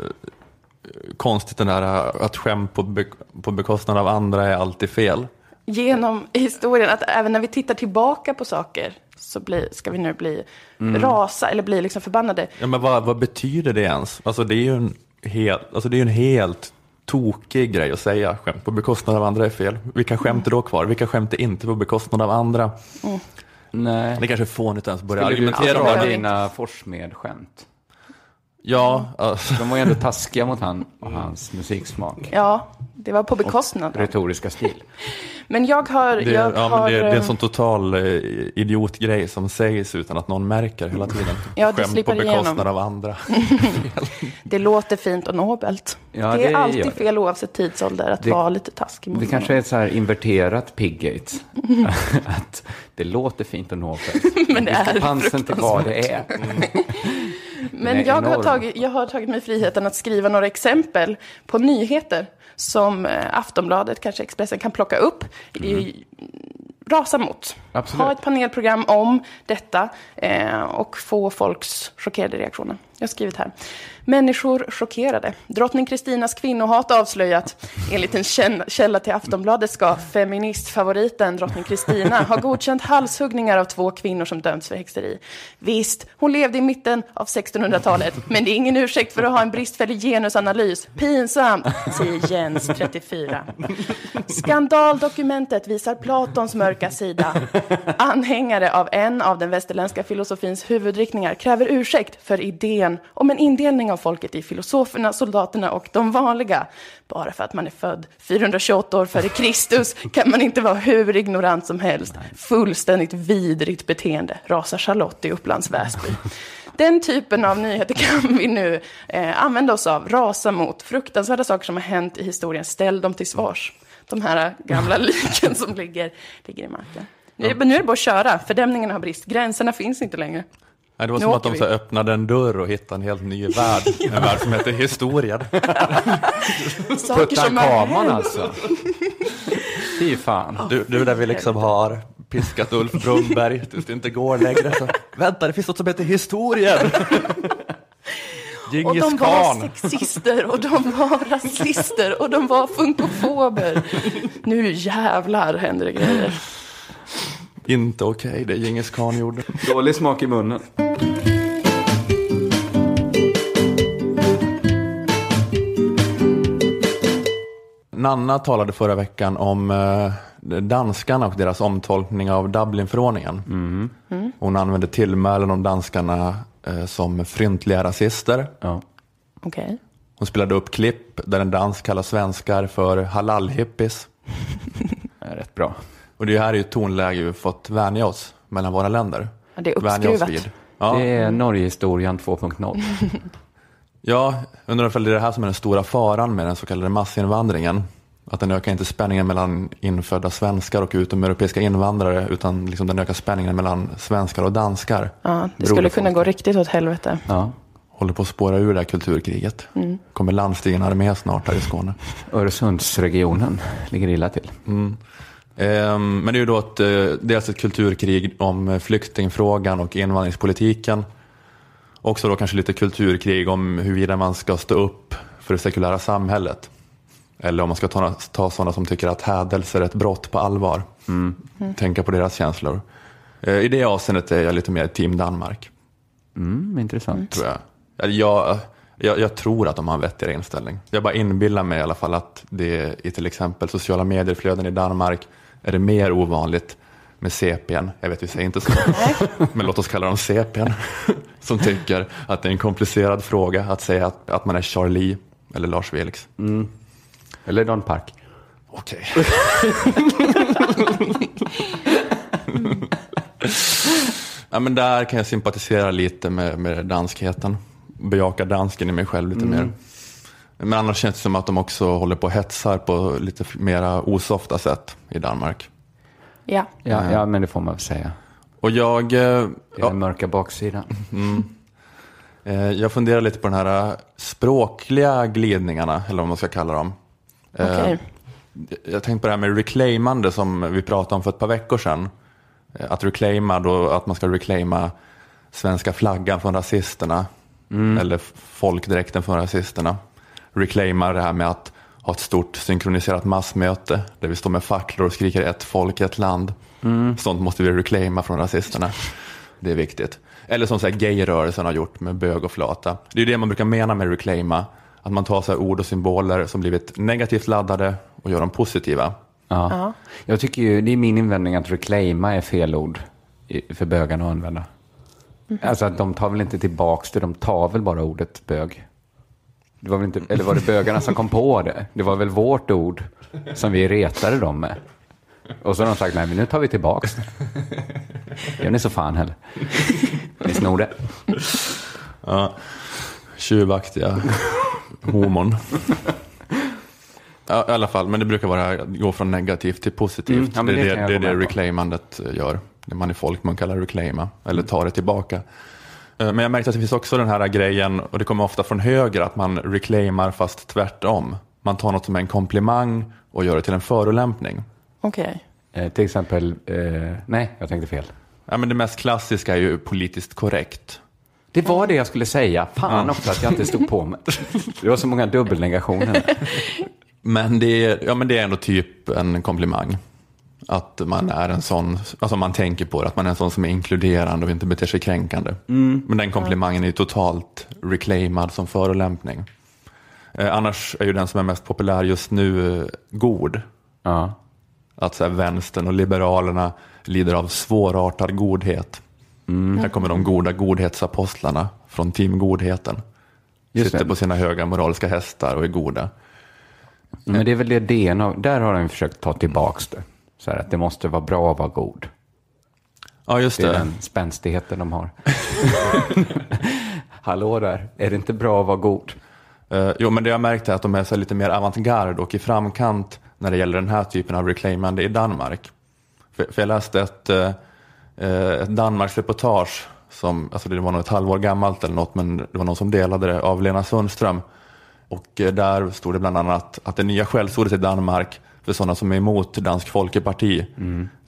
konstigt den där eh, att skämt på, be, på bekostnad av andra är alltid fel. Genom historien, att även när vi tittar tillbaka på saker så blir, ska vi nu bli Mm. rasa eller bli liksom förbannade. Ja, men vad, vad betyder det ens? Alltså det är ju en helt, alltså det är en helt tokig grej att säga. Skämt på bekostnad av andra är fel. Vilka skämt är då kvar? Vilka skämt är inte på bekostnad av andra? Nej. Det kanske är fånigt att ens börja Skulle du argumentera om dra det. dina Forssmed-skämt? Ja, alltså, De var ju ändå taskiga mot han och hans musiksmak. Ja, det var på bekostnad. av. Retoriska stil. Men jag har... det, jag ja, har men det, det är en eh, sån total eh, idiotgrej som sägs utan att någon märker hela tiden. Ja, det Skämt på bekostnad igenom. av andra. det låter fint och nobelt. Ja, det är det alltid det. fel oavsett tidsålder att Det- vara lite taskig mot Det kanske är ett så här inverterat piggate. att det låter fint och nobelt. Men det är till vad det är. Men jag har, tagit, jag har tagit mig friheten att skriva några exempel på nyheter som eh, Aftonbladet, kanske Expressen, kan plocka upp, i, rasa mot. Mm. Absolut. Ha ett panelprogram om detta eh, och få folks chockerade reaktioner. Jag har skrivit här. Människor chockerade. Drottning Kristinas kvinnohat avslöjat. Enligt en källa till Aftonbladet ska feministfavoriten drottning Kristina ha godkänt halshuggningar av två kvinnor som dömts för häxeri. Visst, hon levde i mitten av 1600-talet, men det är ingen ursäkt för att ha en bristfällig genusanalys. Pinsamt, säger Jens, 34. Skandaldokumentet visar Platons mörka sida. Anhängare av en av den västerländska filosofins huvudriktningar kräver ursäkt för idén om en indelning av folket i filosoferna, soldaterna och de vanliga. Bara för att man är född 428 år före Kristus kan man inte vara hur ignorant som helst. Fullständigt vidrigt beteende, rasar Charlotte i Upplands Väsby. Den typen av nyheter kan vi nu eh, använda oss av, rasa mot. Fruktansvärda saker som har hänt i historien, ställ dem till svars. De här gamla liken som ligger, ligger i marken. Nu, nu är det bara att köra, fördämningen har brist, gränserna finns inte längre. Nej, det var Nu som att de så öppnade en dörr och hittade en helt ny värld. En värld som heter har Tutankhamon hänt. alltså. Fy fan. Du, du där vi liksom har piskat Ulf Brunnberg tills det inte går längre. Så, Vänta, det finns något som heter historien. Och Djingis de var khan. sexister och de var rasister och de var funkofober. Nu jävlar händer det grejer. Inte okej det Djingis khan gjorde. Dålig smak i munnen. Nanna talade förra veckan om eh, danskarna och deras omtolkning av Dublinförordningen. Hon använde tillmälen om danskarna eh, som fryntliga rasister. Ja. Okej. Hon spelade upp klipp där en dans kallar svenskar för halal-hippies. Det är rätt bra. Och det här är ju ett tonläge vi fått vänja oss mellan våra länder. Ja, det är uppskruvat. vid. Ja, Det är Norgehistorien 2.0. ja, undrar om det är det här som är den stora faran med den så kallade massinvandringen. Att den ökar inte spänningen mellan infödda svenskar och utomeuropeiska invandrare utan liksom den ökar spänningen mellan svenskar och danskar. Ja, det skulle kunna gå riktigt åt helvete. Ja. Håller på att spåra ur det här kulturkriget. Kommer landstigen armé snart här i Skåne. Öresundsregionen ligger illa till. Ehm, Men det är ju då ett, eh, dels ett kulturkrig om eh, flyktingfrågan och invandringspolitiken. Också då kanske lite kulturkrig om huruvida man ska stå upp för det sekulära samhället. Eller om man ska ta, ta sådana som tycker att hädelse är ett brott på allvar. Tänka på deras känslor. Eh, I det avseendet är jag lite mer team Danmark, Mm, intressant. tror jag. Jag, jag, jag tror att de har en vettigare inställning. Jag bara inbillar mig i alla fall att det i till exempel sociala medier-flöden i Danmark är det mer ovanligt med CPn, jag vet vi säger inte så, men låt oss kalla dem CPn, som tycker att det är en komplicerad fråga att säga att, att man är Charlie eller Lars Vilks. Eller Don Park. Okej. ja, men där kan jag sympatisera lite med, med danskheten. Bejaka dansken i mig själv lite mer. Men annars känns det som att de också håller på och hetsar på lite mera osofta sätt i Danmark. Ja. Ja, ja, men det får man väl säga. Och jag, eh, Det är ja, den mörka baksidan. eh, jag funderar lite på den här eh, språkliga glidningarna, eller vad man ska kalla dem. Eh, Okej. Jag tänkte på det här med reclaimande som vi pratade om för ett par veckor sedan. Eh, Att reclaima, då, att man ska reclaima svenska flaggan från rasisterna. Eller f- folkdräkten från rasisterna. Reclaima det här med att ha ett stort synkroniserat massmöte där vi står med facklor och skriker ett folk, ett land. Sånt måste vi reclaima från rasisterna. Det är viktigt. Eller som så här gayrörelsen har gjort med bög och flata. Det är det man brukar mena med reclaima. Att man tar så här ord och symboler som blivit negativt laddade och gör dem positiva. Ja. Jag tycker ju, det är min invändning att reclaima är fel ord för bögarna att använda. Alltså att de tar väl inte tillbaks det, de tar väl bara ordet bög. Det var väl inte, eller var det bögarna som kom på det? Det var väl vårt ord som vi retade dem med. Och så har de sagt, nej men nu tar vi tillbaks det. Gör ni så fan heller. Ni snor det. Ja, tjuvaktiga homon. Ja, I alla fall, men det brukar vara gå från negativt till positivt. Mm, ja, det, det det, det är det reclaimandet gör. Det man i folkmun kallar reclaima, eller ta det tillbaka. Eh, Men jag märkte att det finns också den här grejen, och det kommer ofta från höger, att man reclaimar fast tvärtom. Man tar något som är en komplimang och gör det till en förolämpning. Okej. Eh, till exempel, eh, nej jag tänkte fel. Ja, men det mest klassiska är ju politiskt korrekt. Det var det jag skulle säga. Fan också att jag inte stod på mig. Det var så många dubbelnegationer. Men det, är, ja, men det är ändå typ en komplimang. Att man är en sån, alltså man tänker på det, att man är en sån som är inkluderande och inte beter sig kränkande. Men den komplimangen är ju totalt reclaimad som förolämpning. Eh, annars är ju den som är mest populär just nu eh, god. Ja. Att så här, vänstern och liberalerna lider av svårartad godhet. Här kommer de goda godhetsapostlarna från Team Godheten. Just Sitter det. på sina höga moraliska hästar och är goda. Men det är väl det DNA, där har de försökt ta tillbaks det. Så här att det måste vara bra att vara god. Ja, just Det är det. den spänstigheten de har. Hallå där, är det inte bra att vara god? Eh, jo, men det jag märkt är att de är så lite mer avantgarde och i framkant när det gäller den här typen av reclaimande i Danmark. För, för jag läste ett, eh, ett Danmarks reportage, som, alltså det var nog ett halvår gammalt eller något, men det var någon som delade det av Lena Sundström. Och eh, där stod det bland annat att det nya skällsordet i Danmark för sådana som är emot Dansk Folkeparti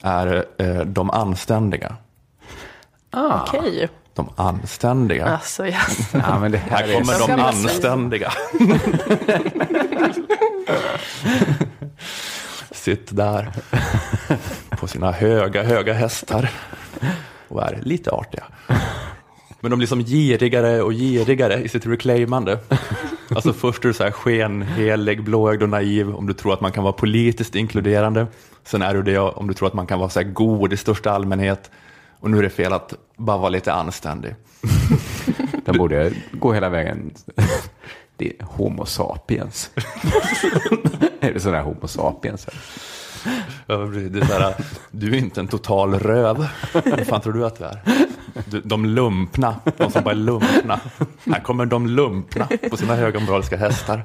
är eh, de anständiga. Okej. De anständiga. Alltså, ja. Ja, men det här Här är kommer de anständiga. Sitt där på sina höga, höga hästar och är lite artiga. Men de blir som girigare och girigare i sitt reclaimande. Alltså först är du så här skenhelig, blåögd och naiv om du tror att man kan vara politiskt inkluderande. Sen är du det om du tror att man kan vara så här god i största allmänhet. Och nu är det fel att bara vara lite anständig. Den borde gå hela vägen. Det är Homo sapiens. är det sån där Homo sapiens? Ja, det är du är inte en total röv. Vad fan tror du att du är? Du, de lumpna, de som bara är lumpna. Här kommer de lumpna på sina höga moraliska hästar.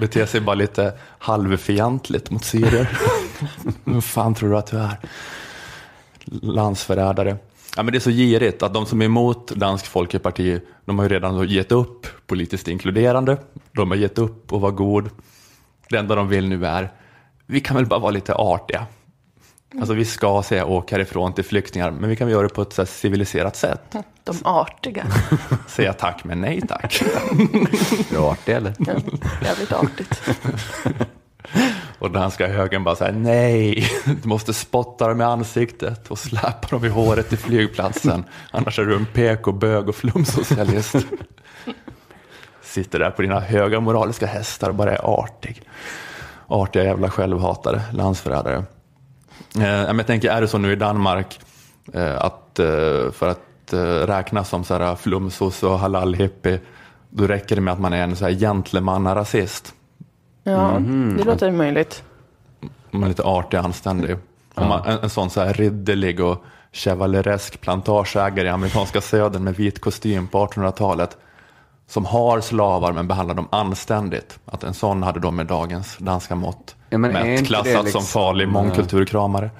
Beter sig bara lite halvfientligt mot syrier. Vad fan tror du att du är? Landsförrädare. Ja, men det är så girigt att de som är emot Dansk Folkeparti, de har ju redan gett upp politiskt inkluderande. De har gett upp att vara god. Det enda de vill nu är, vi kan väl bara vara lite artiga. Alltså vi ska säga åk härifrån till flyktingar, men vi kan väl göra det på ett så civiliserat sätt. De artiga. Säga tack men nej tack. Är du artig eller? Ja, jävligt artigt. Och danska högern bara så här, nej, du måste spotta dem i ansiktet och släpa dem i håret till flygplatsen. Annars är du en PK, bög och flumsocialist. Sitter där på dina höga moraliska hästar och bara är artig. Artiga jävla självhatare, landsförrädare. Eh, jag tänker, är det så nu i Danmark eh, att eh, för att eh, räknas som så här flumsos och halal-hippie, då räcker det med att man är en så här gentleman-rasist. Ja, det låter möjligt. Man är lite artig och anständig. Om man, en, en sån så här ridderlig och chevaleresk plantageägare i amerikanska södern med vit kostym på 1800-talet som har slavar men behandlar dem anständigt. Att en sån hade de med dagens danska mått Ja, mätt klassat det som liksom, farlig mångkulturkramare.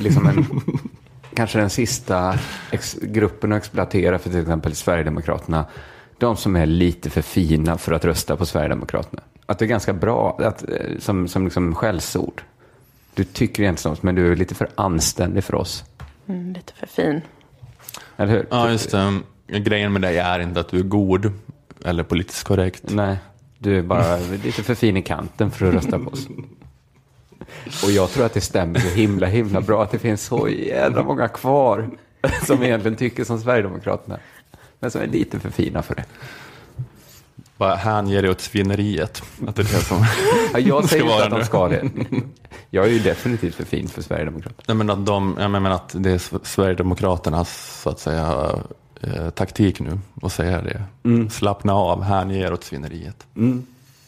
liksom en, kanske den sista ex, gruppen att exploatera för till exempel Sverigedemokraterna. De som är lite för fina för att rösta på Sverigedemokraterna. Att det är ganska bra att, eh, som, som liksom skällsord. Du tycker egentligen så, men du är lite för anständig för oss. Mm, lite för fin. Eller hur? Ja, just det. Grejen med dig är inte att du är god eller politiskt korrekt. Nej, du är bara lite för fin i kanten för att rösta på oss. Och jag tror att det stämmer så himla, himla bra att det finns så jävla många kvar som egentligen tycker som Sverigedemokraterna. Men som är lite för fina för det. Bara hänger dig åt svineriet. Att det är det som... Ja, jag säger inte att de ska det. Jag är ju definitivt för fin för Sverigedemokraterna. Nej, men att, de, jag menar att det är Sverigedemokraternas så att säga, eh, taktik nu att säga det. Slappna av, hänge er åt svineriet.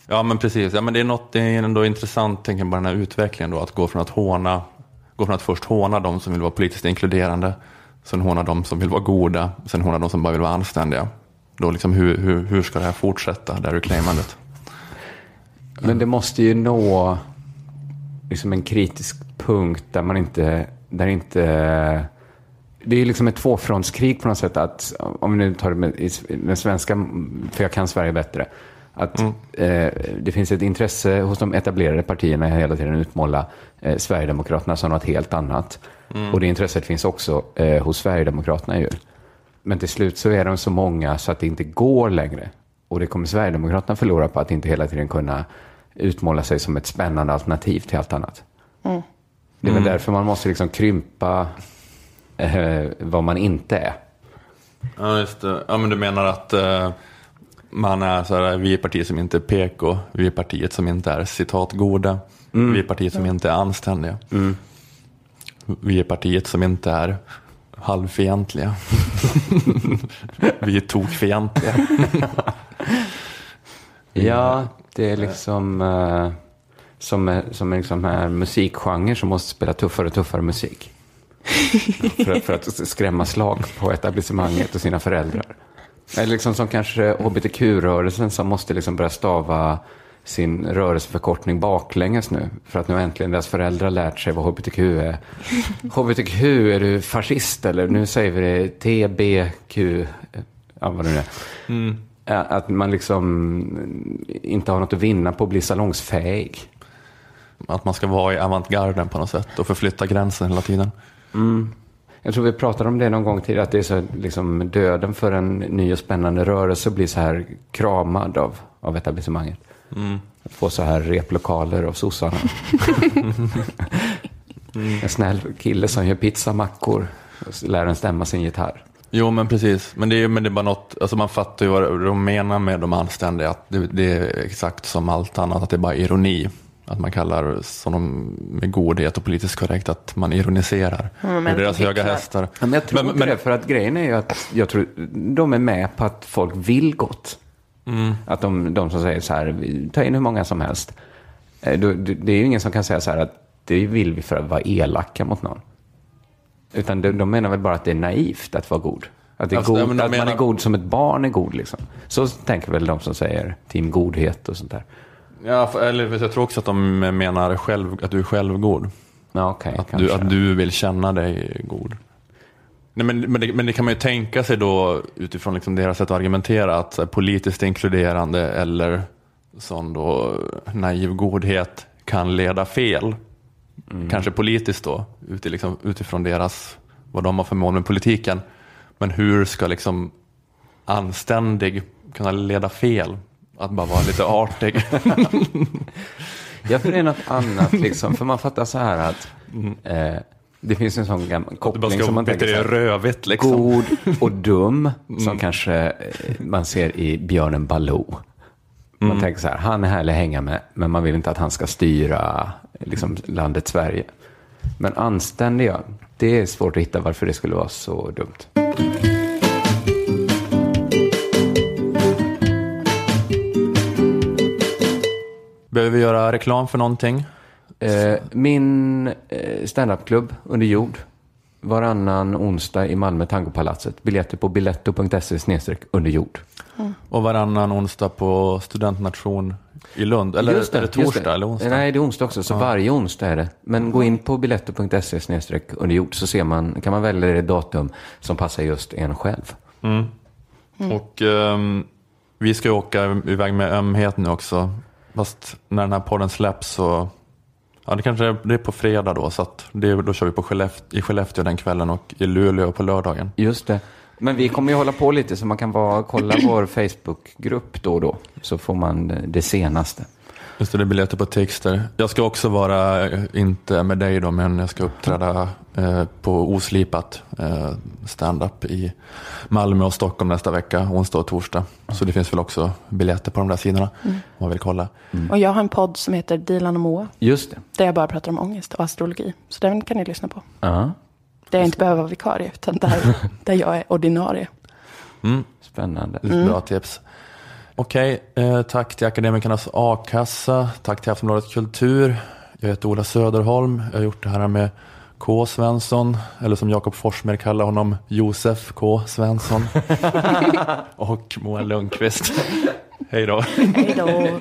Ja men precis, ja, men det är något det är ändå intressant tänker jag, bara den här utvecklingen då, att gå från att håna, gå från att först håna de som vill vara politiskt inkluderande, sen håna de som vill vara goda, sen håna de som bara vill vara anständiga. Då liksom hur, hur, hur ska det här fortsätta, det här reclaimandet? Men det måste ju nå liksom en kritisk punkt där man inte, där inte det är liksom ett tvåfrontskrig på något sätt. Att, om vi nu tar det med, den svenska, för jag kan Sverige bättre. Att eh, det finns ett intresse hos de etablerade partierna hela tiden utmåla eh, Sverigedemokraterna som något helt annat. Och det intresset finns också eh, hos Sverigedemokraterna ju. Men till slut så är de så många så att det inte går längre. Och det kommer Sverigedemokraterna förlora på att inte hela tiden kunna utmåla sig som ett spännande alternativ till allt annat. Det är väl därför man måste liksom krympa eh, vad man inte är. Ja, just det. Ja, men du menar att eh, man är så här, vi är partiet som inte är PK, vi är partiet som inte är citat goda, vi är partiet som inte är anständiga. Vi är partiet som inte är halvfientliga. vi är tokfientliga. Ja, det är liksom eh, som, som liksom här musikgenre som måste spela tuffare och tuffare musik. för, för att skrämma slag på etablissemanget och sina föräldrar. Eller liksom som kanske hbtq-rörelsen som måste liksom börja stava sin rörelseförkortning baklänges nu. För att nu äntligen deras föräldrar lärt sig vad hbtq är. hbtq, är du fascist eller? Nu säger vi det TBQ, ja vad det nu är. Ja, Att man liksom inte har något att vinna på att bli salongsfähig. Att man ska vara i avantgarden på något sätt och förflytta gränsen hela tiden. Jag tror vi pratade om det någon gång tidigare, att det är så liksom döden för en ny och spännande rörelse blir så här kramad av, av etablissemanget. Att få så här replokaler av sossarna. En snäll kille som gör pizzamackor och lär en stämma sin gitarr. Jo, men precis. Men det är, men det är bara något, alltså man fattar ju vad de menar med de anständiga. Att det, det är exakt som allt annat, att det är bara ironi. Att man kallar sådana med godhet och politiskt korrekt att man ironiserar. Mm, med men deras höga hästar. Ja, men jag tror Men- inte men- det, för att grejen är ju att jag tror de är med på att folk vill gott. Att de, de som säger så här, "Vi- ta in hur många som helst. Eh, Det är ju ingen som kan säga så här att det vill vi för att vara elaka mot någon. Utan de, de menar väl bara att det är naivt att vara god. Att, Alltså, god, ja, men de att man menar- är god som ett barn är god liksom. Så tänker väl de som säger team godhet och sånt där. Ja, för, eller jag tror också att de menar själv, att du är självgod. Ja, okej, Att du, att du vill känna dig god. Nej, men, men, det, men det kan man ju tänka sig då utifrån liksom deras sätt att argumentera att politiskt inkluderande eller sån då naiv godhet kan leda fel. Kanske politiskt då, liksom, utifrån deras, vad de har för mål med politiken. Men hur ska liksom anständig kunna leda fel? Att bara vara lite artig. Ja, för det är något annat liksom. För man fattar så här att eh, det finns en sån gammal koppling ska som man tänker här, rövigt liksom. God och dum, som kanske eh, man ser i björnen Baloo. Man tänker så här, han är härlig att hänga med, men man vill inte att han ska styra liksom, landet Sverige. Men anständiga, det är svårt att hitta varför det skulle vara så dumt. Behöver vi göra reklam för någonting? Eh, min eh, standupklubb under jord. Varannan onsdag i Malmö Tangopalatset. Biljetter på biletto.se snedstreck under jord. Och varannan onsdag på studentnation i Lund. Eller Just är det torsdag eller onsdag? Nej, det är onsdag också. Så varje onsdag är det. Men gå in på biletto.se snedstreck under jord så ser man, kan man välja det datum som passar just en själv. Och ehm, vi ska ju åka iväg med ömhet nu också. Fast när den här podden släpps så, ja det kanske är, det är på fredag då. Så att det, då kör vi på Skellefteå, i Skellefteå den kvällen och i Luleå på lördagen. Just det. Men vi kommer ju hålla på lite så man kan bara kolla vår Facebookgrupp då och då. Så får man eh, det senaste. Just det, det är biljetter på Tixter. Jag ska också vara, inte med dig då, men jag ska uppträda eh, på Oslipat eh, stand-up i Malmö och Stockholm nästa vecka, onsdag och torsdag. Så det finns väl också biljetter på de där sidorna om man vill kolla. Och jag har en podd som heter Dilan och Moa. Just det. Där jag bara pratar om ångest och astrologi. Så den kan ni lyssna på. Ja, Där jag inte behöver vara vikarie, utan där, där jag är ordinarie. spännande. Lite bra tips. Okej, eh, tack till Akademikernas A-kassa. Tack till Aftonbladet Kultur. Jag heter Ola Söderholm. Jag har gjort det här med K. Svensson, eller som Jakob Forsmer kallar honom, Josef K. Svensson. och Moa Lundqvist. Hej då. Hej då.